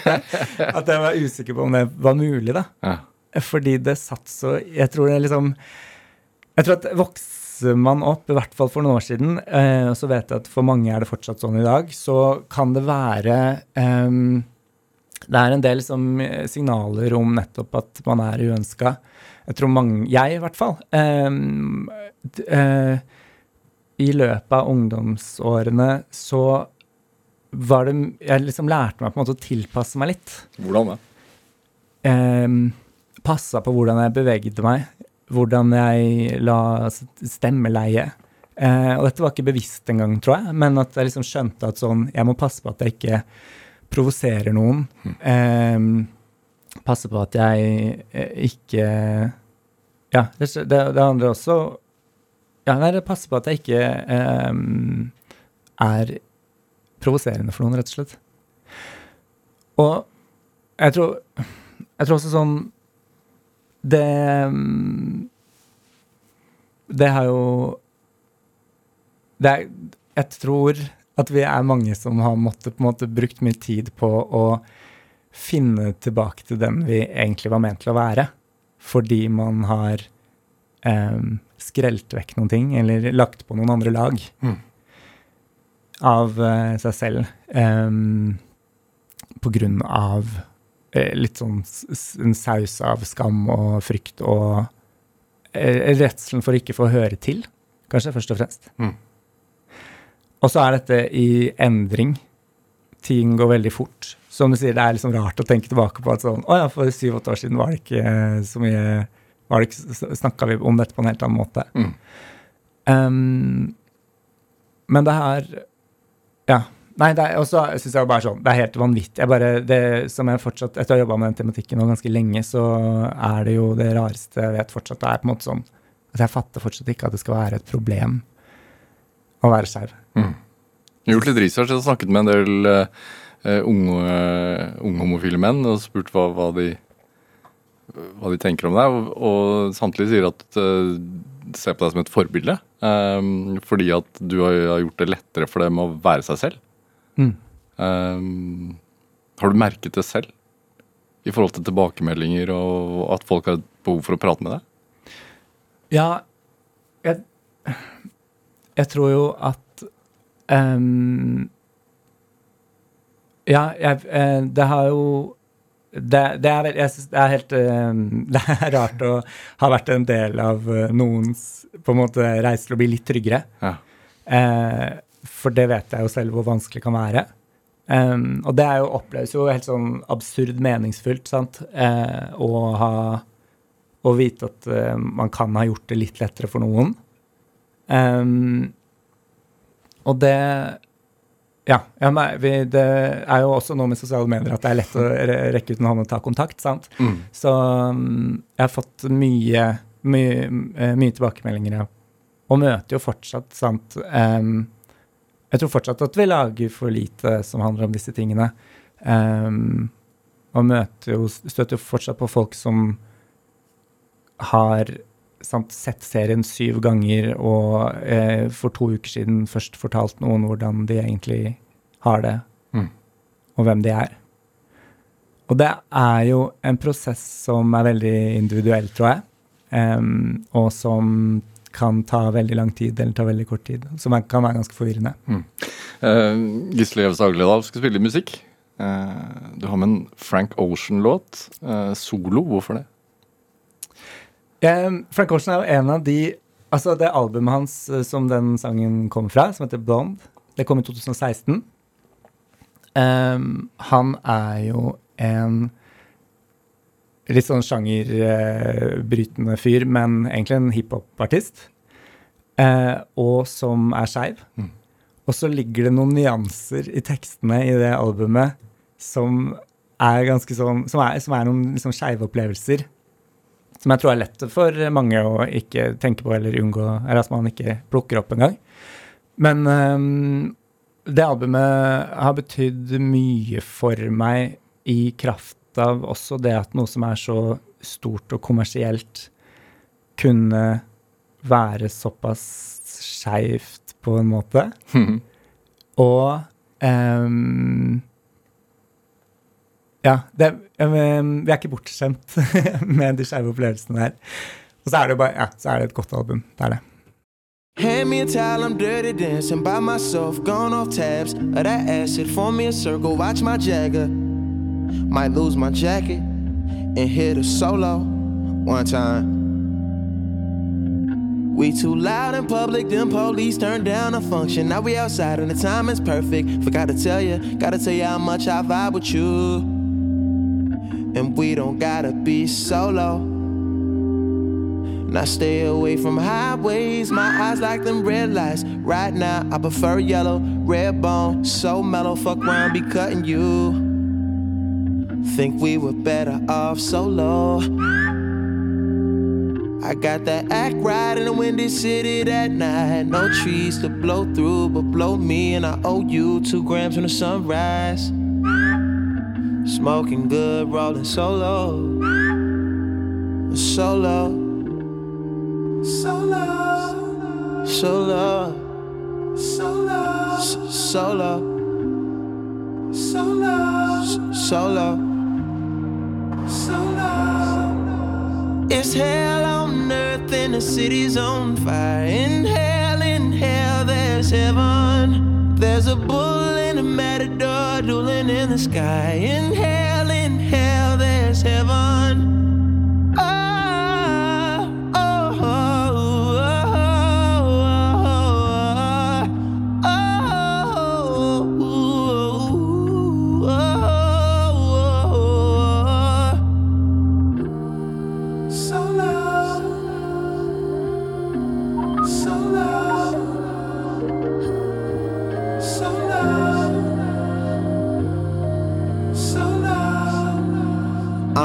At jeg var usikker på om det var mulig, da. Ja. Fordi det satt så Jeg tror det liksom Jeg tror at vokser man opp, i hvert fall for noen år siden, eh, og så vet jeg at for mange er det fortsatt sånn i dag, så kan det være ehm, Det er en del liksom, signaler om nettopp at man er uønska. Jeg tror mange Jeg, i hvert fall. ehm, d- eh, I løpet av ungdomsårene så var det Jeg liksom lærte meg på en måte å tilpasse meg litt Hvordan det? um, passa på hvordan jeg bevegde meg, hvordan jeg la stemmeleie. Eh, og dette var ikke bevisst engang, tror jeg, men at jeg liksom skjønte at sånn, jeg må passe på at jeg ikke provoserer noen. Um, passe på at jeg ikke Ja, det, det, det handler også Ja, nei, det passer på at jeg ikke um, er provoserende for noen, rett og slett. Og jeg tror jeg tror også sånn Det Det har jo det er, Jeg tror at vi er mange som har måttet på en måte brukt mye tid på å finne tilbake til den vi egentlig var ment til å være. Fordi man har eh, skrelt vekk noen ting, eller lagt på noen andre lag Mm. Av eh, seg selv. um, på grunn av uh, litt sånn en saus av skam og frykt og uh, redselen for ikke å få høre til, kanskje, først og fremst. Mm. Og så er dette i endring. Ting går veldig fort. Som du sier, det er liksom rart å tenke tilbake på at sånn Å ja, for syv-åtte år siden var det ikke så mye var Snakka vi om dette på en helt annen måte. Mm. Um, men det her Ja. Nei, er også syns jeg bare sånn Det er helt vanvittig. Jeg bare, det som jeg fortsatt Etter å ha jobba med den tematikken nå ganske lenge, så er det jo det rareste jeg vet fortsatt. Det er på en måte sånn at jeg fatter fortsatt ikke at det skal være et problem å være skeiv. Mm. Gjort litt research. Jeg har snakket med en del uh, unge, unge homofile menn og spurt hva, hva, de, hva de tenker om det, Og, og samtlige sier at uh, ser på deg som et forbilde. Um, fordi at du har, gjort det lettere for dem å være seg selv. Mm. Um, har du merket det selv? I forhold til tilbakemeldinger og at folk har behov for å prate med deg? Ja, jeg, jeg tror jo at um, Ja, jeg, eh, det har jo det, det, er, jeg det er helt ehm, Det er rart å ha vært en del av eh, noens på en måte reise til å bli litt tryggere. Ja. Eh, for det vet jeg jo selv hvor vanskelig det kan være. Um, og det er jo, oppleves jo helt sånn absurd meningsfullt, sant, eh, å ha Å vite at uh, man kan ha gjort det litt lettere for noen. Um, og det Ja. ja nei, vi, det er jo også noe med sosiale medier at det er lett å re- rekke ut en hånd og ta kontakt, sant. Mm. Så um, jeg har fått mye, mye, eh, mye tilbakemeldinger, ja. Og møter jo fortsatt, sant. um, jeg tror fortsatt at vi lager for lite som handler om disse tingene. Um, og møter jo, støter jo fortsatt på folk som har sant, sett serien syv ganger og eh, for to uker siden først fortalt noen hvordan de egentlig har det, Mm. og hvem de er. Og det er jo en prosess som er veldig individuell, tror jeg. um, og som kan ta veldig lang tid, eller ta veldig kort tid. Som er, kan være ganske forvirrende. Eh, Gisle Gjevstad Agledal skal spille musikk. Uh, du har med en Frank Ocean-låt. Uh, solo. Hvorfor det? Frank Ocean er jo en av de Altså, det albumet hans eh, som den sangen kommer fra, som heter Blonde, det kom i 2016. Um, han er jo en litt sånn sjangerbrytende fyr, men egentlig en hiphop-artist. Eh, og som er skeiv. Mm. Og så ligger det noen nyanser i tekstene i det albumet som er ganske sånn Som er, som er noen liksom skeive opplevelser. Som jeg tror er lett for mange å ikke tenke på eller unngå, eller at man ikke plukker opp engang. Men um, det albumet har betydd mye for meg i kraft av også det at noe som er så stort og kommersielt, kunne være såpass skeivt på en måte. Og ehm, Ja, det, vi er ikke bortskjemt med de skeive opplevelsene her. Og så er det bare, ja, så er det et godt album. Det er det. Hand me a towel, I'm dirty dancing by myself, gone off tabs of that acid. Form me a circle, watch my jagger. Might lose my jacket and hit a solo one time. We too loud in public, them police turned down a function. Now we outside and the timing's perfect. Forgot to tell you, gotta tell you how much I vibe with you. And we don't gotta be solo. Now stay away from highways. My eyes like them red lights. Right now, I prefer yellow, red bone, so mellow. Fuck around, be cutting you. Think we were better off solo. I got that act right in the windy city that night. No trees to blow through, but blow me, and I owe you two grams when the sunrise. Smoking good, rolling solo. Solo. Solo. Solo. Solo. Solo. Solo. Solo. It's hell on earth and the city's on fire. In hell, in hell, there's heaven. There's a bull and a matador dueling in the sky. In hell, in hell, there's heaven.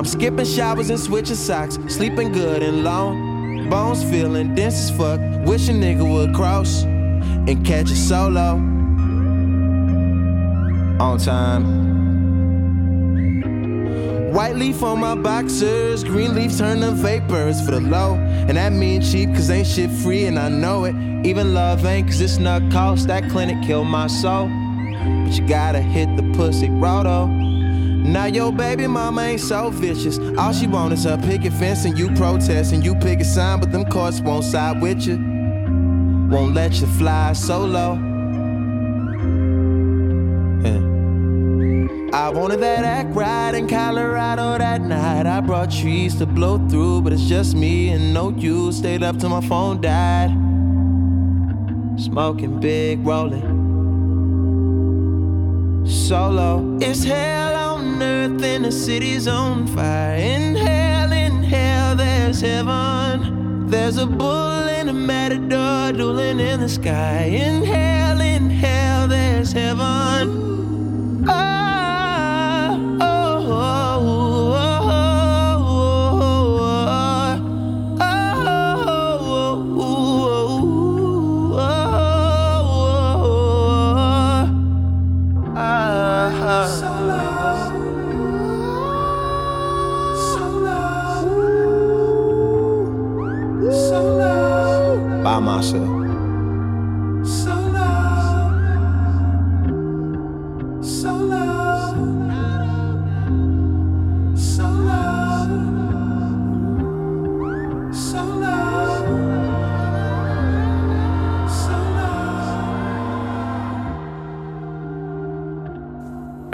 I'm skipping showers and switching socks, sleeping good and long. Bones feeling dense as fuck. Wish a nigga would cross and catch a solo. On time. White leaf on my boxers, green leaf turn to vapors for the low. And that mean cheap, cause ain't shit free, and I know it. Even love ain't, cause it's not cost. That clinic killed my soul. But you gotta hit the pussy roto. Now your baby mama ain't so vicious. All she want is her picket fence and you protest and you pick a sign, but them courts won't side with you. Won't let you fly solo. Yeah. I wanted that act right in Colorado that night. I brought trees to blow through, but it's just me and no you. Stayed up till my phone died. Smoking big, rolling solo. It's hell earth the city's on fire. In hell, in hell, there's heaven. There's a bull and a matador dueling in the sky. In hell, in hell, there's heaven.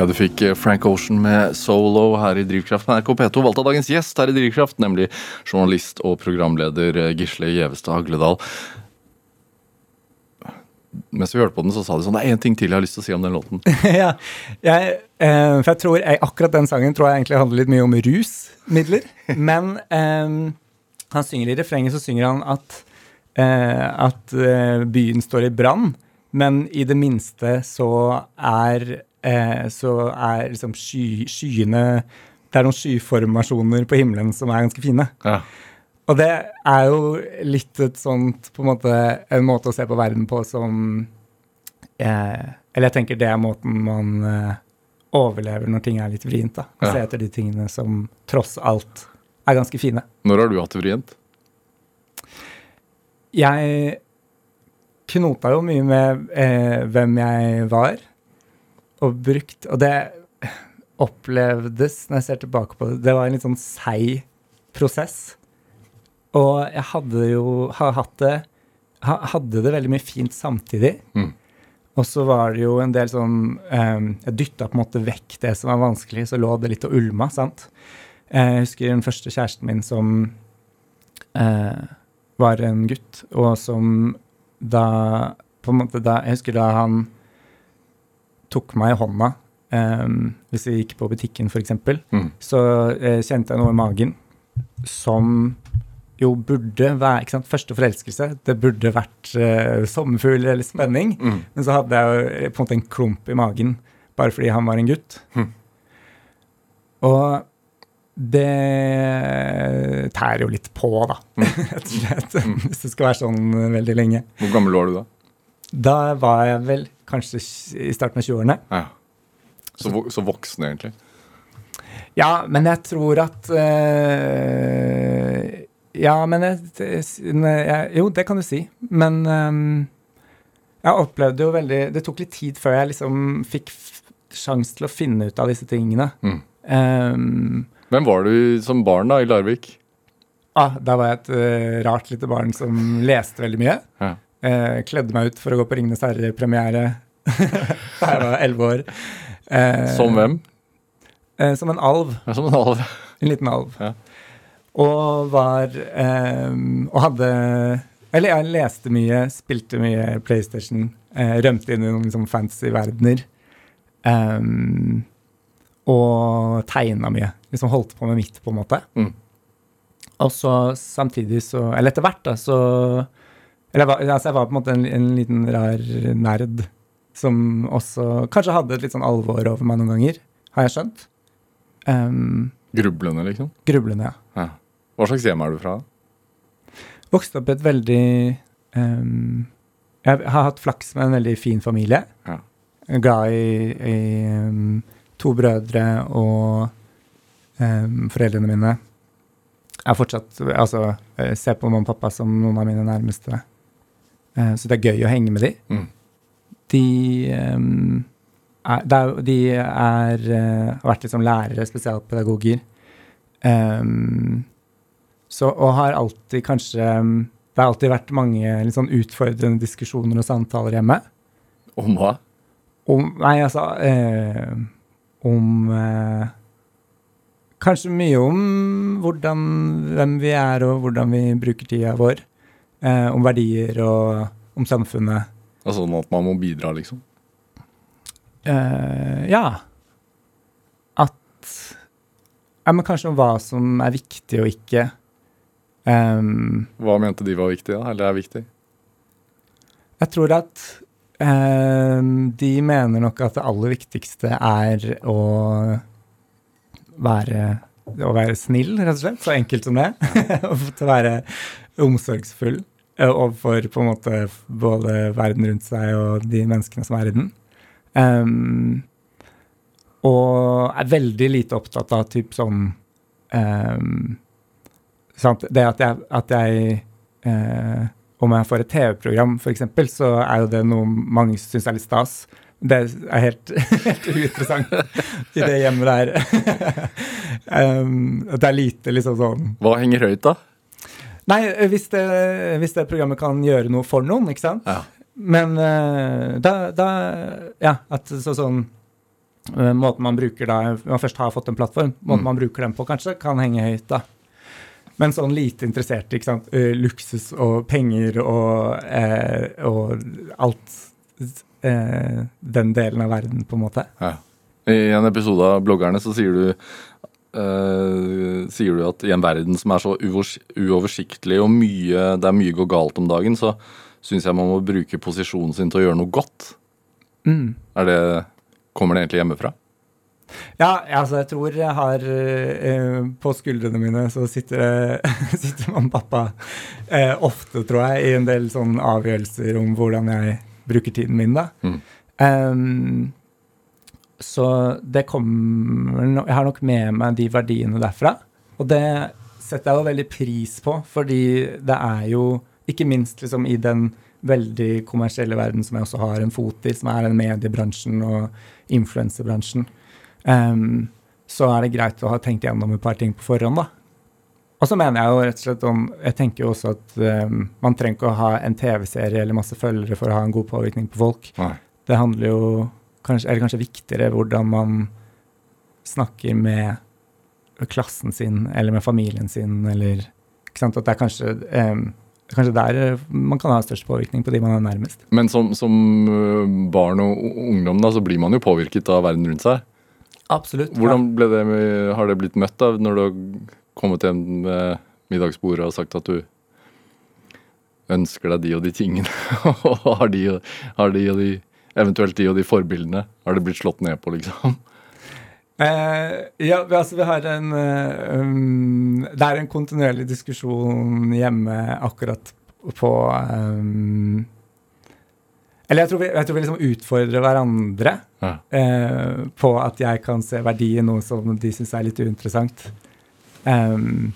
Ja, Du fikk eh, Frank Ocean med Solo her i Drivkraft NRK P2. Valgt av dagens gjest her i Drivkraft, nemlig journalist og programleder eh, Gisle Gjevestad Agledal. Mens vi hørte på den, så sa de sånn Det er én ting til jeg har lyst til å si om den låten. ja, jeg, eh, for jeg tror jeg, akkurat den sangen tror jeg egentlig handler litt mye om rusmidler. Men eh, han synger i refrenget, så synger han at, eh, at eh, byen står i brann, men i det minste så er, eh, så er liksom sky, skyene Det er noen skyformasjoner på himmelen som er ganske fine. Ja. Og det er jo litt et sånt på en måte En måte å se på verden på som eh, Eller jeg tenker det er måten man eh, overlever når ting er litt vrient. da. Ja. se etter de tingene som tross alt er ganske fine. Når har du hatt det vrient? Jeg knota jo mye med eh, hvem jeg var, og brukt Og det opplevdes, når jeg ser tilbake på det, det var en litt sånn seig prosess. Og jeg hadde jo har hatt det ha, hadde det veldig mye fint samtidig. Mm. Og så var det jo en del sånn um, Jeg dytta på en måte vekk det som var vanskelig, så lå det litt og ulma, sant. Eh, Jeg husker den første kjæresten min som uh, var en gutt, og som da på en måte da, Jeg husker da han tok meg i hånda um, hvis vi gikk på butikken, f.eks., Mm. så uh, kjente jeg noe i magen som jo burde være ikke sant, Første forelskelse, det burde vært uh, sommerfugl eller spenning. Mm. Men så hadde jeg jo eh, på en måte en klump i magen bare fordi han var en gutt. Mm. Og det tærer jo litt på, da, rett og slett. Hvis det skal være sånn veldig lenge. Hvor gammel var du da? Da var jeg vel kanskje i starten av 20-årene. Ja. Så, så voksen, egentlig. Ja, men jeg tror at øh, Ja, men jeg, jeg Jo, det kan du si. Men øh, jeg opplevde jo veldig Det tok litt tid før jeg liksom fikk sjanse til å finne ut av disse tingene. Mm. Um, Hvem var du som barn da, i Larvik? ah, da var jeg et uh, rart lite barn som leste veldig mye. Ja. Eh, kledde meg ut for å gå på Ringenes herre-premiere da jeg var elleve år. Eh, Som hvem? Eh, som en alv. Ja, som en alv. En liten alv. Ja. Og var ehm, Og hadde Eller jeg leste mye, spilte mye PlayStation, eh, rømte inn i noen liksom, fantasy-verdener. ehm, og tegna mye. Liksom holdt på med mitt, på en måte. Mm. Og så samtidig så Eller etter hvert, da, så Eller jeg var, altså, jeg var på en måte en, en liten rar nerd som også kanskje hadde et litt sånn alvor over meg noen ganger, har jeg skjønt. Um, Grublende, liksom. grublende, ja. Ja. Hva slags hjem er du fra? Vokste opp i et veldig um, Jeg har hatt flaks med en veldig fin familie. Ja. Glad i, i um, to brødre og foreldrene mine. Jeg fortsatt Altså, jeg ser på mamma og pappa som noen av mine nærmeste. Eh, så det er gøy å henge med de. Mm. De um, er, de er, eh, har vært liksom lærere, spesialpedagoger. Um, så, og har alltid kanskje Det har alltid vært mange litt sånn utfordrende diskusjoner og samtaler hjemme. Om hva? Om Nei, altså eh, Om eh, Kanskje mye om hvordan, hvem vi er, og hvordan vi bruker tida vår. Eh, om verdier og om samfunnet. Altså sånn at man må bidra, liksom. Eh, ja. At Ja, men kanskje om hva som er viktig og ikke. Um, Hva mente de var viktig, da? Eller er viktig? Jeg tror at Um, de mener nok at det aller viktigste er å være, å være snill, rett og slett. Så enkelt som det. Å være omsorgsfull eh, overfor på en måte både verden rundt seg og de menneskene som er i den. Um, og er veldig lite opptatt av typ sånn um? Det at jeg, at jeg uh, om jeg får et TV-program, f.eks., så er jo det noe mange syns er litt stas. Det er helt, helt uinteressant i det hjemmet der. um, det er lite liksom sånn Hva henger høyt, da? Nei, hvis det, hvis det programmet kan gjøre noe for noen, ikke sant? Ja. Men eh, da, da Ja, at så, sånn eh, Måten man bruker da man først har fått en plattform, måten Mm. man bruker den på, kanskje, kan henge høyt, da. Men sånn lite interessert, ikke sant. Eh, luksus og penger og, eh, og alt eh, Den delen av verden, på en måte. Ja. I en episode av Bloggerne så sier du eh, sier du at i en verden som er så uoversiktlig og mye, det er mye går galt om dagen, så syns jeg man må bruke posisjonen sin til å gjøre noe godt. Mm. Er det, Kommer det egentlig hjemmefra? Ja, altså jeg tror jeg har uh, På skuldrene mine så sitter, sitter og pappa uh, ofte, tror jeg, i en del sånne avgjørelser om hvordan jeg bruker tiden min, da. Mm. Ehm, så det kommer no Jeg har nok med meg de verdiene derfra. Og det setter jeg jo veldig pris på, fordi det er jo ikke minst liksom i den veldig kommersielle verden som jeg også har en fot i, som er den mediebransjen og influensebransjen, um, så er det greit å ha tenkt gjennom et par ting på forhånd, da. Og så mener jeg jo rett og slett om Jeg tenker jo også at um, man trenger ikke å ha en TV-serie eller masse følgere for å ha en god påvirkning på folk. Nei. Det handler jo kanskje, Eller kanskje viktigere hvordan man snakker med klassen sin eller med familien sin, eller ikke sant, At det er kanskje, um, kanskje der man kan ha størst påvirkning på de man er nærmest. Men som, som barn og ungdom da, så blir man jo påvirket av verden rundt seg. Absolutt. Hvordan ble det har det blitt møtt da, når du har kommet hjem med middagsbordet og sagt at du ønsker deg de og de tingene, og har de, og- har de og de, eventuelt de og de forbildene, har det blitt slått ned på, liksom? Eh, ja, altså vi har en eh, um, Det er en kontinuerlig diskusjon hjemme akkurat på um, Eller jeg tror vi, jeg tror vi liksom utfordrer hverandre Ja. eh, på at jeg kan se verdi i noe som de syns er litt uinteressant. Um,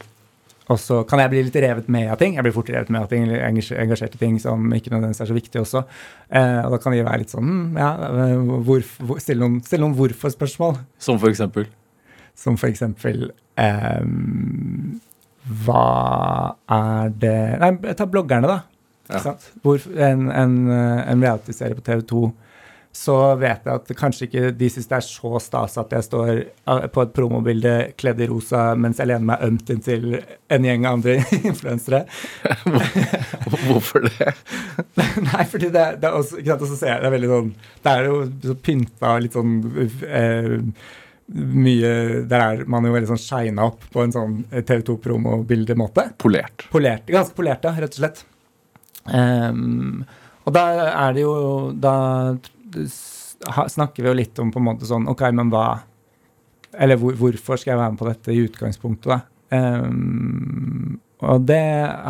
og så kan jeg bli litt revet med av ting. Jeg blir fort revet med av ting, eller engasjert i ting som ikke nødvendigvis er så viktig også. Eh, og da kan de være litt sånn hm, ja, eh, hvor, hvor, Stille noen, still noen hvorfor-spørsmål. Som for eksempel? Som for eksempel eh, Hva er det Nei, ta bloggerne, da. Ja. Hvor, en en, en reality-serie på TV2 så vet jeg at kanskje ikke de syns det er så stas at jeg står eh, på et promobilde kledd i rosa mens jeg lener meg ømt inntil en gjeng andre influensere. Hvorfor det? Nei, fordi det, det er også, ikke sant, også ser jeg det er veldig sånn Det er jo så pynta litt sånn eh, mye Der er man jo veldig sånn shina opp på en sånn TV 2-promobildemåte. Polert. Polert, ganske polert, ja, rett og slett. Um, og da er det jo Da snakker vi jo litt om på en måte sånn OK, men hva Eller hvor, hvorfor skal jeg være med på dette i utgangspunktet, da? Um, og det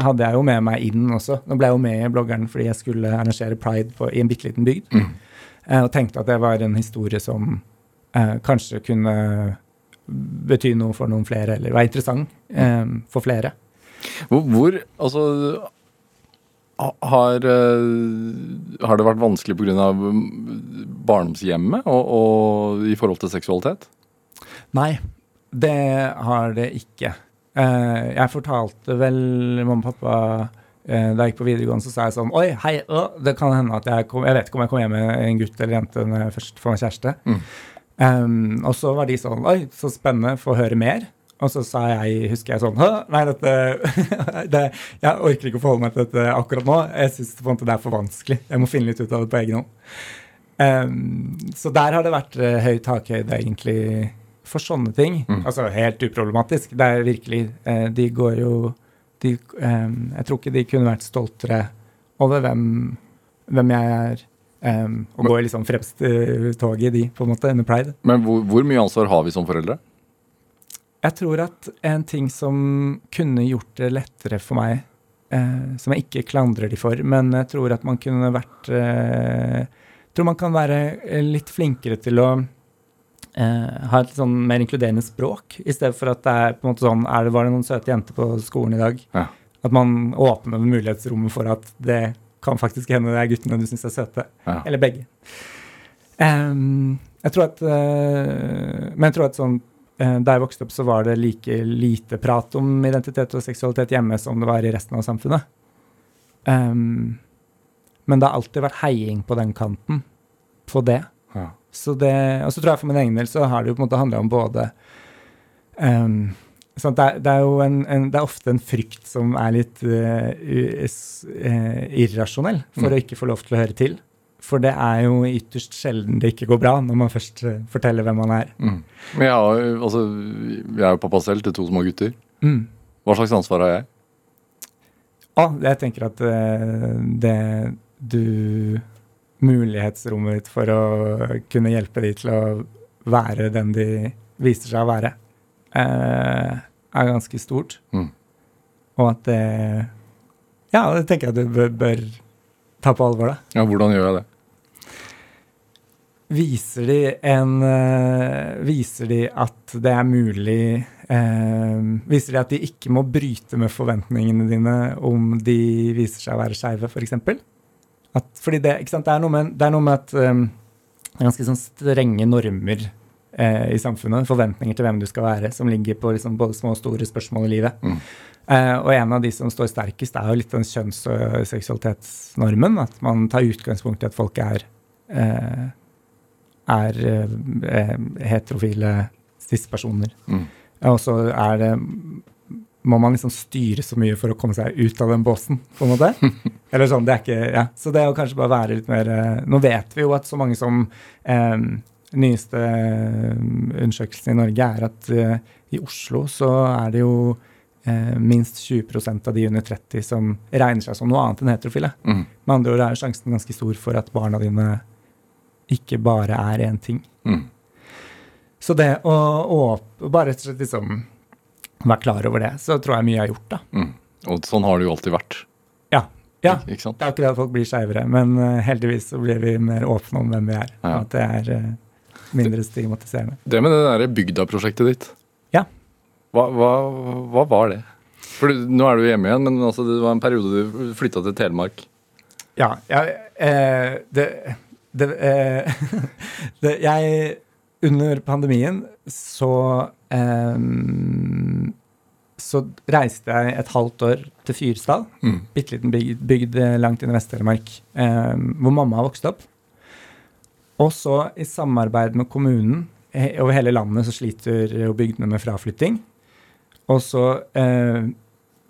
hadde jeg jo med meg inn også. Nå ble jeg jo med i bloggeren fordi jeg skulle arrangere pride på, i en bitte liten bygd. Mm. Eh, og tenkte at det var en historie som eh, kanskje kunne bety noe for noen flere, eller var interessant eh, for flere. Hvor, hvor altså har, eh, har det vært vanskelig pga. barndomshjemmet og, og i forhold til seksualitet? Nei, det har det ikke. Eh, jeg fortalte vel mamma og pappa eh, da jeg gikk på videregående, så sa jeg sånn Oi, hei, å, det kan hende at jeg kom Jeg vet ikke om jeg kom hjem med en gutt eller jente når jeg først får meg kjæreste. Mm. Um, og så var de sånn Oi, så spennende, få høre mer. Og så sa jeg, husker jeg sånn nei, dette det, Jeg orker ikke å forholde meg til dette akkurat nå. Jeg syns det er for vanskelig. Jeg må finne litt ut av det på egen hånd. Um, så der har det vært uh, høy takhøyde, egentlig, for sånne ting. Mm. Altså helt uproblematisk. Det er virkelig eh, De går jo de, um, Jeg tror ikke de kunne vært stoltere over hvem, hvem jeg er. Um, og går liksom fremst i toget, de, på en måte, under pride. Men hvor, hvor mye ansvar har vi som foreldre? Jeg tror at en ting som kunne gjort det lettere for meg, eh, som jeg ikke klandrer de for, men jeg tror at man kunne vært eh, tror man kan være eh, litt flinkere til å eh, ha et sånn mer inkluderende språk, i stedet for at det er på en måte sånn er det, Var det noen søte jenter på skolen i dag? Ja. At man åpner mulighetsrommet for at det kan faktisk hende det er guttene du syns er søte. Ja. Eller begge. Um, jeg tror at uh, Men jeg tror at sånn Da jeg vokste opp, så var det like lite prat om identitet og seksualitet hjemme som det var i resten av samfunnet. Um, men det har alltid vært heiing på den kanten på det. Ja. Så det, og så tror jeg for min egen del så har det jo på en måte handla om både um, det, er, det er jo en, en, det er ofte en frykt som er litt uh, uh, eh, irrasjonell for Mm. å ikke få lov til å høre til. For det er jo ytterst sjelden det ikke går bra når man først eh, forteller hvem man er. Mm. Men jeg, altså, jeg er jo pappa selv til to små gutter. Mm. Hva slags ansvar har jeg? Ah, jeg tenker at eh, det du Mulighetsrommet ditt for å kunne hjelpe de til å være den de viser seg å være, eh, er ganske stort. Mm. Og at det Ja, det tenker jeg du bør, bør ta på alvor, da. Ja, hvordan gjør jeg det? Viser de en eh, Viser de at det er mulig eh, Viser de at de ikke må bryte med forventningene dine om de viser seg å være skeive, f.eks.? For fordi det, det, er med, det er noe med at um, det er ganske sånn strenge normer eh, i samfunnet. Forventninger til hvem du skal være, som ligger på liksom både små og store spørsmål i livet. Mm. Eh, og en av de som står sterkest, er jo litt den kjønns- og seksualitetsnormen. At man tar utgangspunkt i at folk er, eh, er eh, heterofile cis-personer. Mm. Og så er det må man liksom styre så mye for å komme seg ut av den båsen, på en måte. Eller sånn, det er ikke, ja. Så det å kanskje bare være litt mer eh, Nå vet vi jo at så mange som eh, Nyeste eh, undersøkelsen i Norge er at eh, i Oslo så er det jo eh, minst 20% av de under 30 som regner seg som noe annet enn heterofile. Mm. Med andre ord er sjansen ganske stor for at barna dine ikke bare er én ting. Mm. Så det å, å bare rett og slett liksom være klar over det, så tror jeg mye er gjort, da. Mm. Og sånn har det jo alltid vært. Ja. ja. Ik? Det er ikke det at folk blir skeivere, men eh, heldigvis så blir vi mer åpne om hvem vi er. Ja. At det er eh, mindre stigmatiserende. Det med det derre bygda-prosjektet ditt, Ja. hva, hva, hva var det? For du- nå er du hjemme igjen, men altså, det var en periode du flytta til Telemark. Ja, ja eh, Det, det, eh, det Jeg Under pandemien så eh, Så reiste jeg et halvt år til Fyresdal. Mm. Bitte liten bygd, bygd eh, langt inn i Vest-Telemark, eh, hvor mamma har vokst opp. Og så, i samarbeid med kommunen he, Over hele landet så sliter jo bygdene med fraflytting. Og så, eh,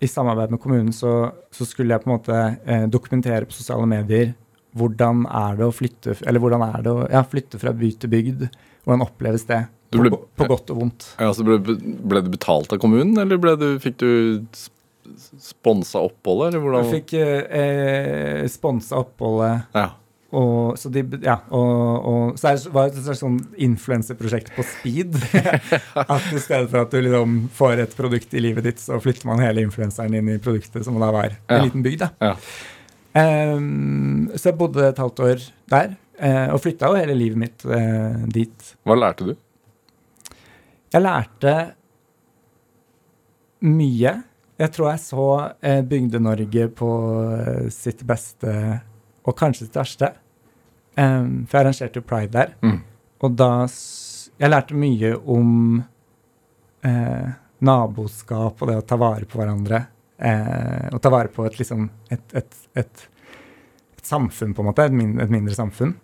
i samarbeid med kommunen, så, så skulle jeg på en måte eh, dokumentere på sosiale medier hvordan er det å flytte Eller hvordan det å ja, flytte fra by til bygd? Hvordan oppleves det? Du ble- på, på godt og vondt. Ja, altså ble, ble du betalt av kommunen, eller du, fikk du sponsa oppholdet, eller Jeg fikk eh, eh, sponsa oppholdet Ja. Og, så, de, ja, og, og, så det, var det et slags sånn influenseprosjekt på speed. at i stedet for at du liksom får et produkt i livet ditt, så flytter man hele influenseren inn i produktet, som da var en Ja. liten bygd. da. Ja. Ehm, så jeg bodde et halvt år der, eh, og flytta jo hele livet mitt eh, dit. Hva lærte du? Jeg lærte mye. Jeg tror jeg så eh, Bygde-Norge på sitt beste, og kanskje sitt verste. Um, for jeg arrangerte jo pride der. Mm. Og da Jeg lærte mye om eh, naboskap og det å ta vare på hverandre. Eh, og ta vare på et liksom et, et, et, et samfunn, på en måte. Et, mindre, mindre samfunn.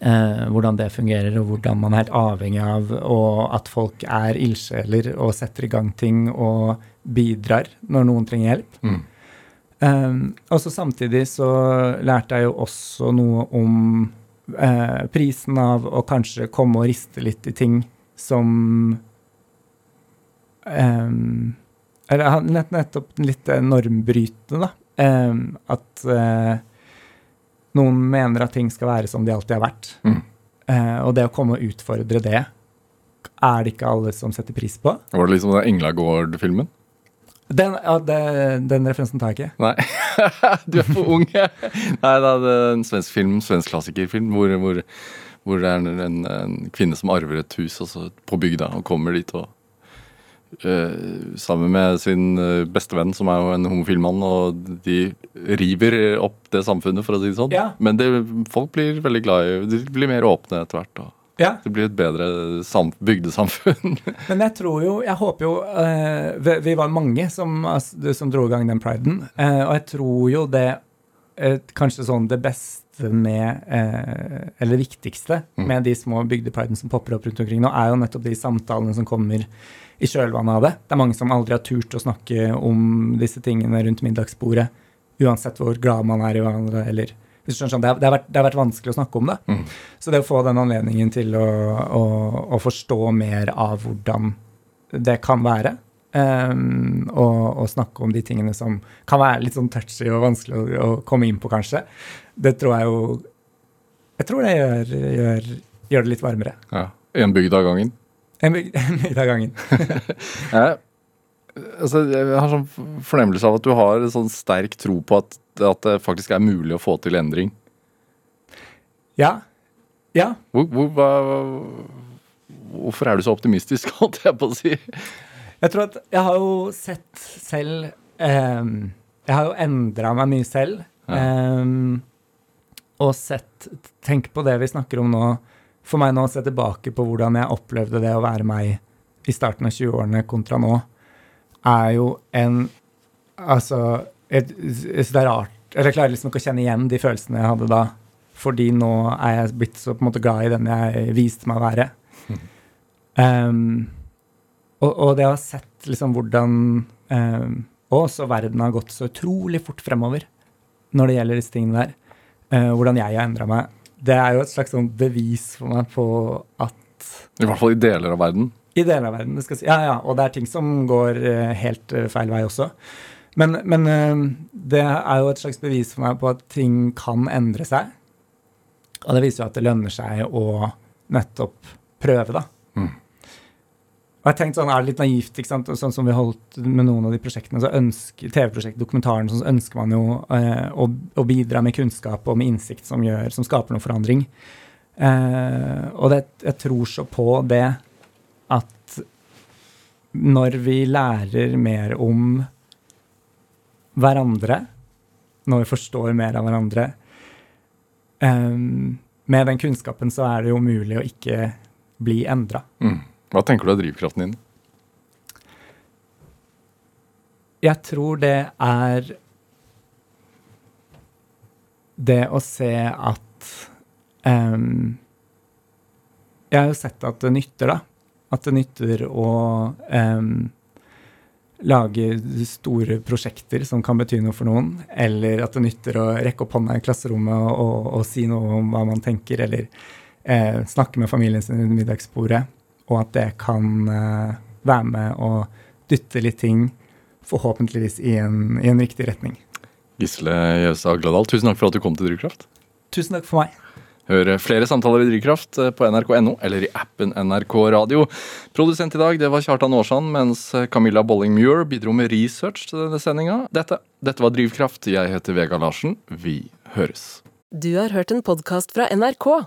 Eh, hvordan det fungerer, og hvordan man er helt avhengig av og at folk er ildsjeler og setter i gang ting og bidrar når noen trenger hjelp. Mm. Eh, og så samtidig så lærte jeg jo også noe om eh, prisen av å kanskje komme og riste litt i ting som um, Eller nett, nettopp litt eh, normbrytende, da. Um, at eh, noen mener at ting skal være som de alltid har vært. Mm. Eh, og det å komme og utfordre det, er det ikke alle som setter pris på. Var det liksom den Engla Gård-filmen? Den, ja, det, den referansen tar jeg ikke. Nei, du er for ung. Nei, da, det er en svensk film, svensk klassikerfilm, hvor, hvor, hvor det er en, en, kvinne som arver et hus altså, på bygda, og kommer dit og eh, Sammen med sin eh, bestevenn, som er jo en homofil mann, og de river opp det samfunnet, for å si det sånn. Ja. Men det, folk blir veldig glad i De blir mer åpne etter hvert. Og Ja. det blir et bedre sam, bygdesamfunn. Men jeg tror jo, jeg håper jo uh, vi, vi var mange som, som dro i gang den priden, uh, og jeg tror jo det eh, Kanskje sånn det beste med eh, Eller det viktigste Mm. med de små bygdepridene som popper opp rundt omkring nå, er jo nettopp de samtalene som kommer i kjølvannet av det. Det er mange som aldri har turt å snakke om disse tingene rundt middagsbordet, uansett hvor glad man er i hverandre, eller hvis du skjønner, sånn, det, har, det, har vært, det har vært vanskelig å snakke om det. Mm. Så det å få den anledningen til å, å, å forstå mer av hvordan det kan være, Um, og, og snakke om de tingene som kan være litt sånn touchy og vanskelig å, å komme inn på, kanskje, det tror jeg jo Jeg tror det gjør, gjør, gjør det litt varmere. Ja. En bygd av gangen. En byg- bygd av gangen. Jeg, altså, jeg har sånn fornemmelse av at du har en sånn sterk tro på at, at det faktisk er mulig å få til endring. Ja. Ja. Hvor, hvor, hva, hvorfor er du så optimistisk, holdt jeg på å si? Jeg tror at jeg har jo sett selv ehm, Jeg har jo endra meg mye selv. Ja. ehm, og sett Tenk på det vi snakker om nå. For meg nå å se tilbake på hvordan jeg opplevde det å være meg i starten av 20-årene kontra nå, er jo en Altså et, et, Det er rart Eller jeg klarer liksom ikke å kjenne igjen de følelsene jeg hadde da, fordi nå er jeg blitt så på en måte glad i den jeg viste meg å være. Um, og, og, det å ha sett liksom hvordan um, Og også verden har gått så utrolig fort fremover når det gjelder disse tingene der. Uh, hvordan jeg har endra meg. Det er jo et slags sånn bevis for meg på at I hvert fall i deler av verden. I deler av verden, skal si. Ja, ja. Og det er ting som går uh, helt uh, feil vei også. Men, men det er jo et slags bevis for meg på at ting kan endre seg. Og det viser jo at det lønner seg å nettopp prøve, da. Og jeg tenkte sånn, Er det litt naivt? ikke sant? Sånn som vi holdt med noen av de prosjektene, så ønsker TV-prosjektet, dokumentaren, så ønsker man jo eh, å, å, bidra med kunnskap og med innsikt som, gjør, som skaper noe forandring. Eh, og det, jeg tror så på det at når vi lærer mer om hverandre, når vi forstår mer av hverandre eh, Med den kunnskapen så er det jo mulig å ikke bli endra. Mm. Hva tenker du er drivkraften din? Jeg tror det er det å se at um, Jeg har jo sett at det nytter, da. At det nytter å um, lage store prosjekter som kan bety noe for noen, eller at det nytter å rekke opp hånda i klasserommet og, og, og si noe om hva man tenker, eller uh, snakke med familien sin under middagsbordet og at det kan uh, være med å dytte litt ting forhåpentligvis i en, i en riktig retning. Gisle Jøsa Gladal, tusen takk for at du kom til Drivkraft. Tusen takk for meg. Hør flere samtaler i Drivkraft eh, på nrk.no eller i appen NRK Radio. Produsent i dag det var Kjartan Aarsand, mens Camilla Bolling-Muir bidro med research til denne sendinga. Dette, dette var Drivkraft. Jeg heter Vega Larsen. Vi høres. Du har hørt en podkast fra NRK.